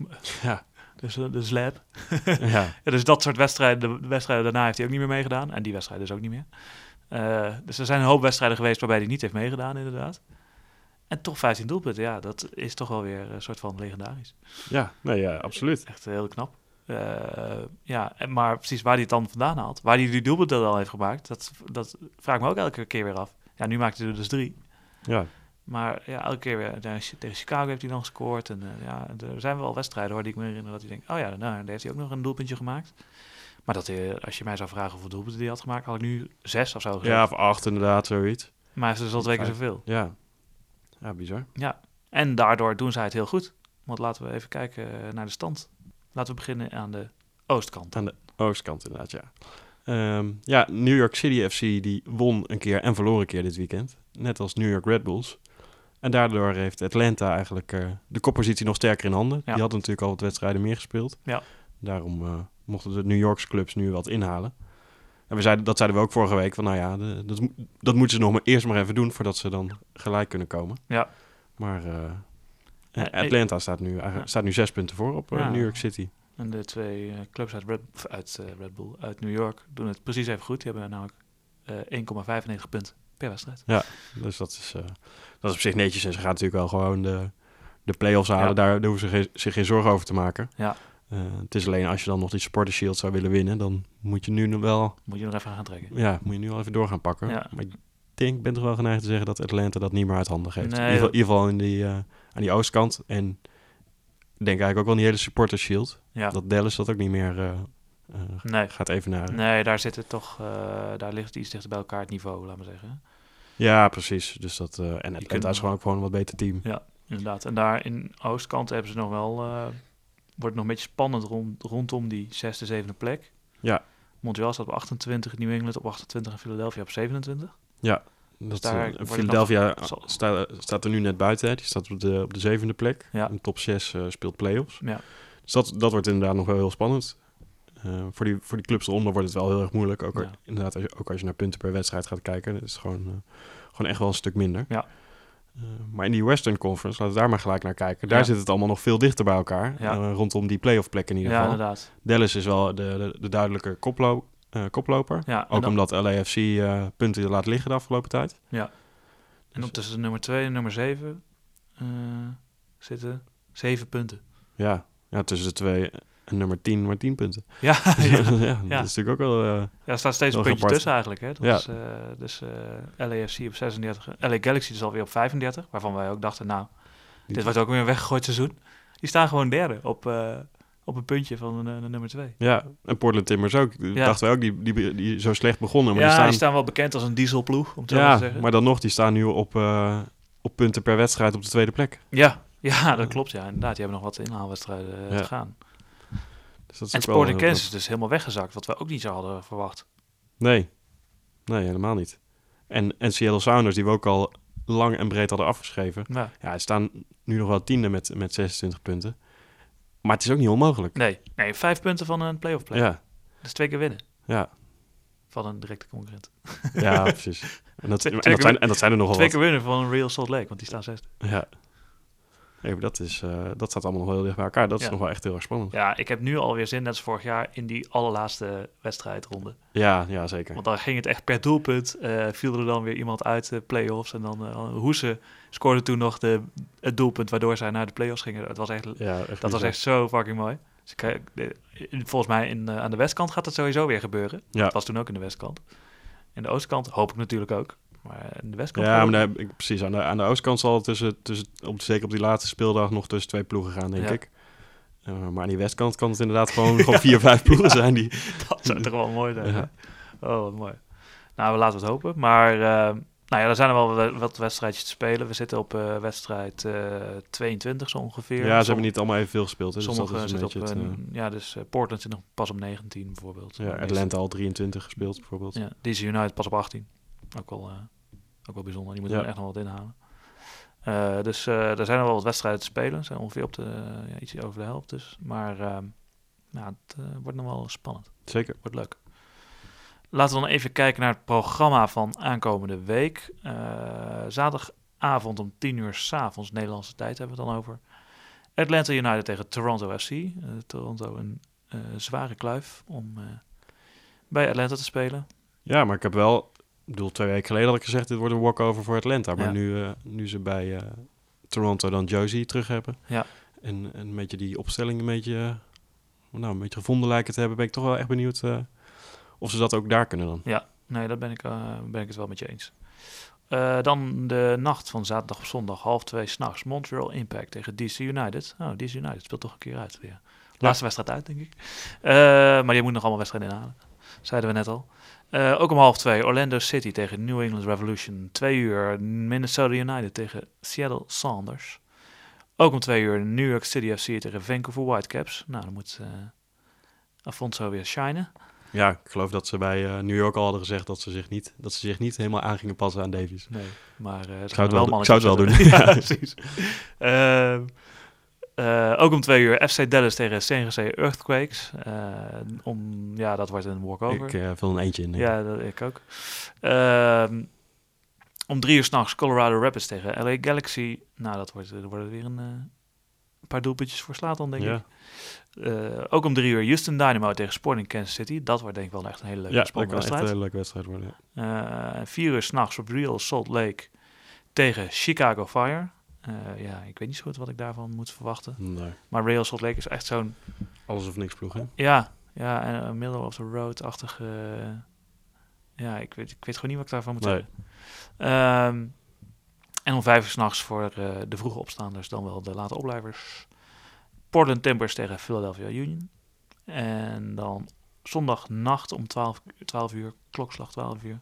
Ja. Dus eh, de slap. ja, Ja, dus dat soort wedstrijden, de wedstrijden daarna heeft hij ook niet meer meegedaan. En die wedstrijd dus ook niet meer. Eh, dus er zijn een hoop wedstrijden geweest waarbij hij niet heeft meegedaan, inderdaad. En toch 15 doelpunten, ja, dat is toch wel weer een soort van legendarisch. ja, nee, ja, absoluut. Echt heel knap. Eh, ja, maar precies waar hij het dan vandaan haalt, waar hij die doelpunten al heeft gemaakt, dat, dat vraag ik me ook elke keer weer af. Ja, nu maakt hij er dus drie. Ja, Maar ja, elke keer weer ja, tegen Chicago heeft hij dan gescoord. En eh, ja, er zijn wel wedstrijden hoor, die ik me herinner dat hij denkt, oh ja, nou, daar heeft hij ook nog een doelpuntje gemaakt. Maar dat hij, als je mij zou vragen hoeveel doelpunten hij had gemaakt, had ik nu zes of zo gezegd. ja of acht inderdaad, zoiets. Maar hij is dus al twee keer zoveel. Ja, ja bizar. En daardoor doen zij het heel goed. Want laten we even kijken eh, naar de stand. Laten we beginnen aan de oostkant. Aan de oostkant inderdaad, ja. Ehm, ja, New York City FC die won een keer en verloor een keer dit weekend. Net als New York Red Bulls. En daardoor heeft Atlanta eigenlijk eh, de koppositie nog sterker in handen. Ja. Die hadden natuurlijk al wat wedstrijden meer gespeeld. Ja. Daarom eh, mochten de New Yorkse clubs nu wat inhalen. En we zeiden, dat zeiden we ook vorige week. Van nou ja, de- dat, dat moeten ze nog maar eerst maar even doen voordat ze dan gelijk kunnen komen. Ja. Maar eh, Atlanta staat nu, staat nu zes punten voor op. New York City. En de twee clubs uit, Red, uit Red Bull, uit New York, doen het precies even goed. Die hebben namelijk eh 1,95 punten per wedstrijd. Dus dat is, eh, dat is op zich netjes. En ze gaan natuurlijk wel gewoon de, de play-offs halen. Ja. Daar, daar hoeven ze geen- zich geen zorgen over te maken. Ja. Eh, het is alleen als je dan nog die Supporter Shield zou willen winnen, dan moet je nu nog wel, Moet je nog even gaan trekken. ja, moet je nu wel even door gaan pakken. Ja. Maar ik denk, ik ben toch wel geneigd te zeggen dat Atlanta dat niet meer uit handen geeft. Nee, in, ieder geval, in die, eh, aan die oostkant. En ik denk eigenlijk ook wel die hele Supporter Shield. Ja. Dat Dallas dat ook niet meer Nee. gaat evenaren. Nee, daar zit het toch, daar ligt het iets dichter bij elkaar het niveau, laat maar zeggen. Ja, precies. Dus dat, eh, en Atlanta kunt- is gewoon ook gewoon een wat beter team. Inderdaad. En daar in Oostkant hebben ze nog wel, eh, wordt het nog een beetje spannend rond, rondom die zesde, zevende plek. Ja. Montreal staat op 28, New England op 28 en Philadelphia op 27. Dat, daar eh, het Philadelphia nog- zal- sta- staat er nu net buiten. Hè. Die staat op de, op de zevende plek. Ja. In top 6 eh, speelt play-offs. Ja. Dus dat, dat wordt inderdaad nog wel heel spannend. Eh, voor, die, voor die clubs eronder wordt het wel heel erg moeilijk. Ook, Ja. inderdaad, als je, ook als je naar punten per wedstrijd gaat kijken. Dat is gewoon, eh, gewoon echt wel een stuk minder. Ja. Eh, maar in die Western Conference, laten we daar maar gelijk naar kijken. Daar Ja. zit het allemaal nog veel dichter bij elkaar. Ja. Rondom die playoff plek in ieder Ja, geval. inderdaad. Dallas is wel de, de, de duidelijke koplo koploper. Ja, Ook dan, omdat LAFC punten laat liggen de afgelopen tijd. en dan tussen nummer 2 en nummer 7 zitten 7 punten. Ja, ja tussen de twee en nummer 10, maar 10 punten. Ja, ja, ja. dat is natuurlijk ook wel... eh, ja, er staat steeds een puntje apart. tussen eigenlijk. Hè? Dat Ja. is, eh, dus eh LAFC op 36, LA Galaxy is alweer op 35, waarvan wij ook dachten, nou, die- dit wordt ook weer een weggegooid seizoen. Die staan gewoon derde op, op een puntje van de, de nummer 2. Ja, en Portland Timbers ook. Ja. Dachten wij ook, die, die, die zo slecht begonnen. Maar ja, die die staan, staan wel bekend als een dieselploeg, om het zo te zeggen. maar dan nog, die staan nu op, op punten per wedstrijd op de tweede plek. Ja, ja, dat klopt. Ja, inderdaad. Die hebben nog wat inhaalwedstrijden Ja. te gaan. Dus dat is En Sporting Kansas is dus helemaal weggezakt, wat we ook niet zo hadden verwacht. Nee. nee, helemaal niet. En, en Seattle Sounders, die we ook al lang en breed hadden afgeschreven. Ja. Staan nu nog wel tiende met, met 26 punten. Maar het is ook niet onmogelijk. Nee, nee, vijf punten van een playoff plek. Ja, Dus twee keer winnen ja, van een directe concurrent. ja, precies. En dat, en, dat zijn, en dat zijn er nogal twee wat. keer winnen van een Real Salt Lake, want die staan zesde. Ja. Nee, maar dat, is, eh, dat staat allemaal nog heel dicht bij elkaar. Dat is nog wel echt heel erg spannend. Ja, ik heb nu alweer zin, net als vorig jaar, in die allerlaatste wedstrijdronde. Ja, ja zeker. Want dan ging het echt per doelpunt. eh viel er dan weer iemand uit de play-offs. En dan uh, Hoese scoorde toen nog de, het doelpunt waardoor zij naar de play-offs gingen. Het was echt, Ja, echt dat was echt zo fucking mooi. Dus ik, volgens mij in, aan de westkant gaat het sowieso weer gebeuren. Ja. Dat was toen ook in de westkant. In de oostkant hoop ik natuurlijk ook. Maar in de westkant... Ja, maar precies. Aan de, aan de oostkant zal het tussen, tussen, op, zeker op die laatste speeldag nog tussen twee ploegen gaan, denk Ja. ik. Eh, maar aan die westkant kan het inderdaad gewoon, gewoon vier, vijf ploegen zijn die... dat zou toch wel mooi zijn. Ja. Oh, wat mooi. Nou, we laten het hopen. Maar eh, nou ja, er zijn er wel we- wat wedstrijdjes te spelen. We zitten op eh, wedstrijd eh 22 zo ongeveer. Ja, ze hebben niet allemaal evenveel gespeeld. Hè, dus dat Sommigen is een zitten op... het, eh, ja, dus eh, Portland zit nog pas op 19 bijvoorbeeld. ja, Atlanta al 23 gespeeld, bijvoorbeeld. Ja, DC United pas op 18. Ook wel, eh, ook wel bijzonder. Die moeten Ja. er echt nog wat inhalen. Eh, dus eh er zijn er wel wat wedstrijden te spelen. zijn ongeveer op de, ja, iets over de helft dus. Maar ehm, het wordt nog wel spannend. Zeker. Wordt leuk. Laten we dan even kijken naar het programma van aankomende week. Zaterdagavond om 10 uur s'avonds, Nederlandse tijd hebben we het dan over. Atlanta United tegen Toronto FC. Toronto een zware kluif om bij Atlanta te spelen. Ja, maar ik heb wel... Ik bedoel, twee weken geleden had ik gezegd, dit wordt een walkover voor Atlanta. Maar Ja. nu, eh, nu ze bij eh, Toronto dan Josie terug hebben... Ja. En, en een beetje die opstelling een beetje, eh, nou, een beetje gevonden lijken te hebben... ben ik toch wel echt benieuwd of ze dat ook daar kunnen dan. Ja, nee, daar ben ik, ben ik het wel met je eens. Dan de nacht van zaterdag op zondag, half twee s'nachts. Montreal Impact tegen DC United. Oh, DC United speelt toch een keer uit weer. Laatste wedstrijd uit, denk ik. Maar die moet nog allemaal wedstrijden inhalen. Zeiden we net al. Eh, ook om half twee Orlando City tegen New England Revolution. Twee uur Minnesota United tegen Seattle Sounders. Ook om twee uur New York City FC tegen Vancouver Whitecaps. Nou, dan moet eh Afonso weer shinen. Ja, ik geloof dat ze bij eh, New York al hadden gezegd dat ze zich niet, dat ze zich niet helemaal aan gingen passen aan Davies. Nee, maar eh zou het wel mannetjes Ik zou het wel doen. ja, precies. Eh, ook om twee uur FC Dallas tegen CNGC Earthquakes. Eh, om, ja, dat wordt een walkover. Ik eh, vul een eentje in. ja, dat, ik ook. Ehm, om drie uur s'nachts Colorado Rapids tegen LA Galaxy. Nou, dat wordt, dat wordt weer een, paar doelpuntjes voor slaat dan, denk ja. ik. Ook om drie uur Houston Dynamo tegen Sporting Kansas City. Dat wordt denk ik wel echt een hele leuke ja, spannende kan echt een wedstrijd. hele leuke wedstrijd worden. ja. Vier uur s'nachts op Real Salt Lake tegen Chicago Fire. Eh, ja, ik weet niet zo goed wat ik daarvan moet verwachten. Nee, Maar Real Salt Lake is echt zo'n, alles of niks ploeg, hè? ja, ja, en een middle of the road-achtige... ja, ik weet, ik weet gewoon niet wat ik daarvan moet Nee. zeggen. Ehm, en om vijf uur s'nachts voor eh, de vroege opstaanders, dan wel de late opblijvers. Portland Timbers tegen Philadelphia Union. En dan zondagnacht om 12, 12 uur, klokslag 12 uur.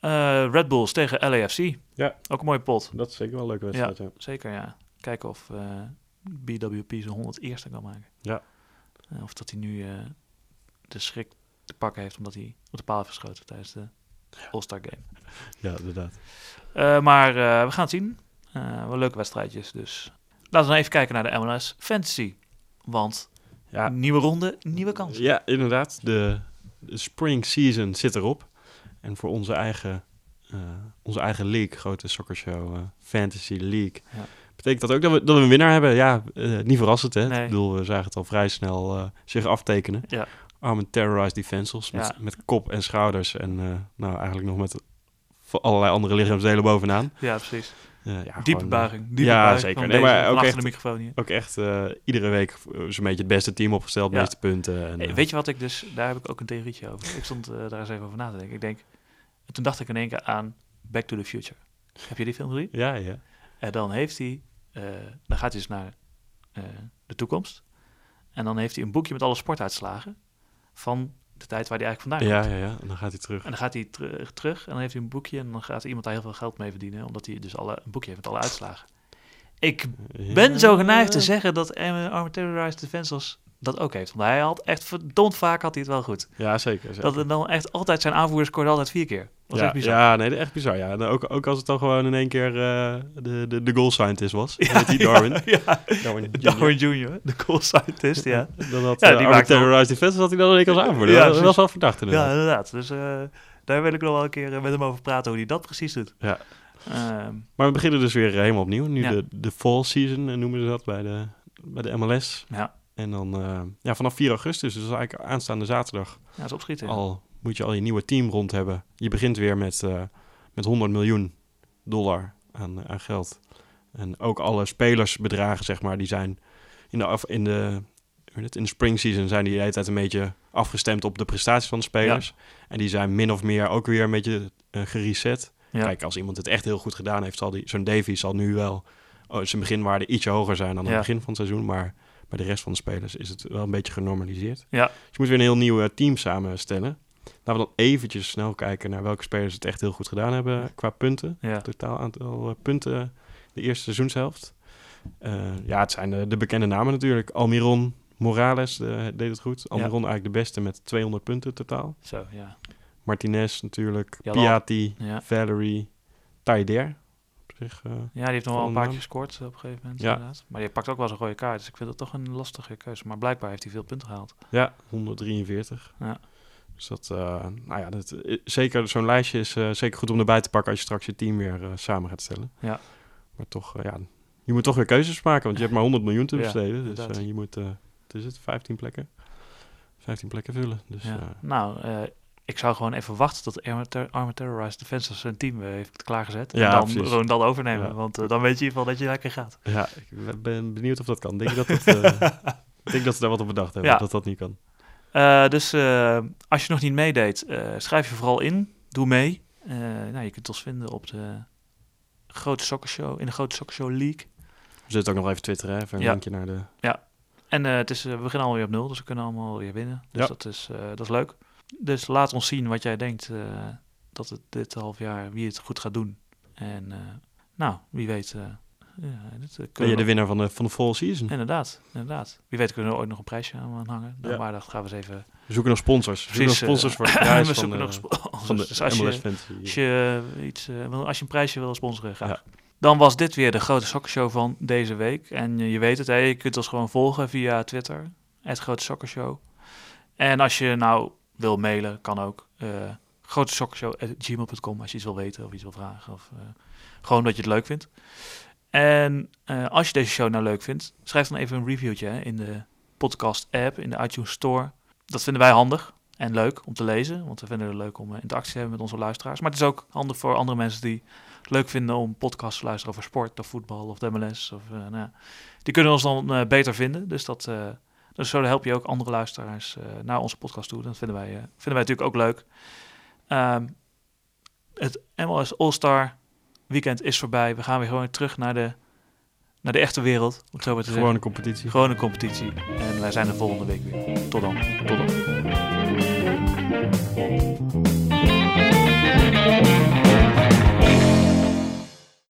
Eh, Red Bulls tegen LAFC. Ja. Ook een mooie pot. Dat is zeker wel een leuke wedstrijd, ja. Zeker, ja. Kijken of eh, BWP zijn 101ste kan maken. Ja. Eh, of dat hij nu de schrik te pakken heeft omdat hij op de paal heeft geschoten tijdens de All-Star Game. Ja, inderdaad. Maar we gaan het zien. Wel leuke wedstrijdjes, dus laten we even kijken naar de MLS Fantasy. Want Ja, nieuwe ronde, nieuwe kans. Ja, inderdaad. De, de spring season zit erop. En voor onze eigen, eh, onze eigen league, grote soccershow, eh Fantasy League, Ja. betekent dat ook dat we, dat we een winnaar hebben. Ja, eh, niet verrassend hè. Nee. Ik bedoel, we zagen het al vrij snel zich aftekenen. Ja. Armen Terrorized Defensals met, Ja. met kop en schouders en nou eigenlijk nog met allerlei andere lichaamsdelen bovenaan. Ja, precies. Ja, diepe gewoon, buiging. Diepe ja, buiging zeker. Nee, maar ook echt- de microfoon hier. Ook echt iedere week zo'n beetje het beste team opgesteld, Ja. meeste punten. En, Hey, weet je wat ik dus, daar heb ik ook een theorietje over. Ik stond daar eens even over na te denken. Ik denk, en toen dacht ik in één keer aan Back to the Future. Heb je die film gezien? Ja, ja. En dan heeft hij, eh, dan gaat hij dus naar eh, de toekomst. En dan heeft hij een boekje met alle sportuitslagen van de tijd waar hij eigenlijk vandaan Ja, komt. ja, ja. En dan gaat hij terug. En dan gaat hij teru- terug en dan heeft hij een boekje en dan gaat iemand daar heel veel geld mee verdienen, omdat hij dus alle, een boekje heeft met alle uitslagen. Ik ben zo geneigd te zeggen dat eh, Armored Terrorized Defensors dat ook heeft. Want hij had echt verdomd vaak had hij het wel goed. Ja, zeker. zeker. Dat het dan echt altijd zijn aanvoerder scoorde altijd vier keer. Dat was ja, echt bizar. ja, nee, echt bizar. Ja. En ook, ook als het dan gewoon in één keer eh, de, de, de goal scientist was. Ja, die Darwin. Ja, ja. Darwin, Darwin Jr., de cool scientist, ja. Dan had Ja, ja, die die maakt wel- Terrorized Defense had hij dan in één keer als aanvoerder. Ja, dat was wel verdacht Ja, inderdaad. inderdaad. Dus eh, daar wil ik nog wel een keer eh, met hem over praten hoe hij dat precies doet. Ja. Ehm, Maar we beginnen dus weer helemaal opnieuw. Nu Ja. de, de fall season eh, noemen ze dat bij de, bij de MLS. ja, En dan eh, ja, vanaf 4 augustus, dus eigenlijk aanstaande zaterdag, ja, is opschieten. al moet je al je nieuwe team rond hebben. Je begint weer met, eh, met 100 miljoen dollar aan, aan geld. En ook alle spelersbedragen, zeg maar, die zijn in de, af, in de, in de spring season zijn die de hele tijd een beetje afgestemd op de prestaties van de spelers. En die zijn min of meer ook weer een beetje eh, gereset. Ja. Kijk, als iemand het echt heel goed gedaan heeft, zal die, zo'n Davy zal nu wel oh, zijn beginwaarde ietsje hoger zijn dan aan Ja. het begin van het seizoen. Maar bij de rest van de spelers is het wel een beetje genormaliseerd. Ja. Dus je moet weer een heel nieuw eh, team samenstellen. Laten we dan eventjes snel kijken naar welke spelers het echt heel goed gedaan hebben qua punten. Ja. Totaal aantal eh, punten de eerste seizoenshelft. Eh, ja, het zijn de, de bekende namen natuurlijk. Almiron Morales deed het goed. Almiron eigenlijk de beste met 200 punten totaal. Zo, ja. Martinez natuurlijk. Ja, Piatti, Ja. Valerie, Taider. Zich, eh, ja, die heeft nog wel een paar keer gescoord eh, op een gegeven moment. Ja. Inderdaad. Maar die pakt ook wel eens een rode kaart. Dus ik vind het toch een lastige keuze. Maar blijkbaar heeft hij veel punten gehaald. ja, 143. Ja. Dus dat, eh, nou ja, dat, zeker zo'n lijstje is zeker goed om erbij te pakken als je straks je team weer samen gaat stellen. Ja. Maar toch, ja, je moet toch weer keuzes maken, want je hebt maar 100 miljoen te Ja, besteden. dus je moet, wat is het, 15 plekken? 15 plekken vullen. Dus Ja. nou, eh, ik zou gewoon even wachten tot Armored Ter- Armored Terrorized Defensors zijn team eh, heeft klaargezet. Ja, en dan precies. gewoon dat overnemen. Ja. Want eh, dan weet je in ieder geval dat je lekker gaat. ja, ik ben benieuwd of dat kan. Denk je dat, dat, eh, ik denk dat ze daar wat op bedacht hebben, Ja. dat dat niet kan. Dus als je nog niet meedeed, schrijf je vooral in. Doe mee. Nou, je kunt ons vinden op de grote soccershow, in de grote soccershow league. We zitten ook nog even twitteren, hè, even een Ja. linkje naar de... En eh, het is, we beginnen alweer op nul, dus we kunnen allemaal weer winnen. Dus Ja. dat, is, dat is leuk. Dus laat ons zien wat jij denkt eh, dat het dit half jaar, wie het goed gaat doen. En eh, nou, wie weet, eh, ja, dit, Ben je de winnaar van de, van de fall season? Inderdaad, inderdaad. Wie weet kunnen we ooit nog een prijsje aan hangen. Nou, Ja. Maar dat gaan we eens even... We zoeken nog sponsors. We zoeken nog sponsors voor de prijs we van de, nog sponsors. van de Dus als MLS je, als, je, iets, wil- als je een prijsje wil sponsoren, graag. Ja. Dan was dit weer de grote sokkershow van deze week. En je, je weet het, hè, je kunt ons gewoon volgen via Twitter. Het Grote Sokkershow. En als je nou wil mailen, kan ook. eh grotesokkershow.gmail.com als je iets wil weten of iets wil vragen. Of eh, gewoon dat je het leuk vindt. En eh, als je deze show nou leuk vindt, schrijf dan even een reviewtje in de podcast-app, in de iTunes Store. Dat vinden wij handig en leuk om te lezen, want we vinden het leuk om interactie te hebben met onze luisteraars. Maar het is ook handig voor andere mensen die het leuk vinden om podcasts te luisteren over sport of voetbal of MLS. Of, nou. Die kunnen ons dan beter vinden, dus dat... dus zo help je ook andere luisteraars eh, naar onze podcast toe. Dat vinden wij, eh, vinden wij natuurlijk ook leuk. Ehm, het MLS All-Star weekend is voorbij. We gaan weer gewoon terug naar de, naar de echte wereld. Om zo maar te Gewone zeggen. competitie. Gewone competitie. En wij zijn er volgende week weer. Tot dan. Tot dan.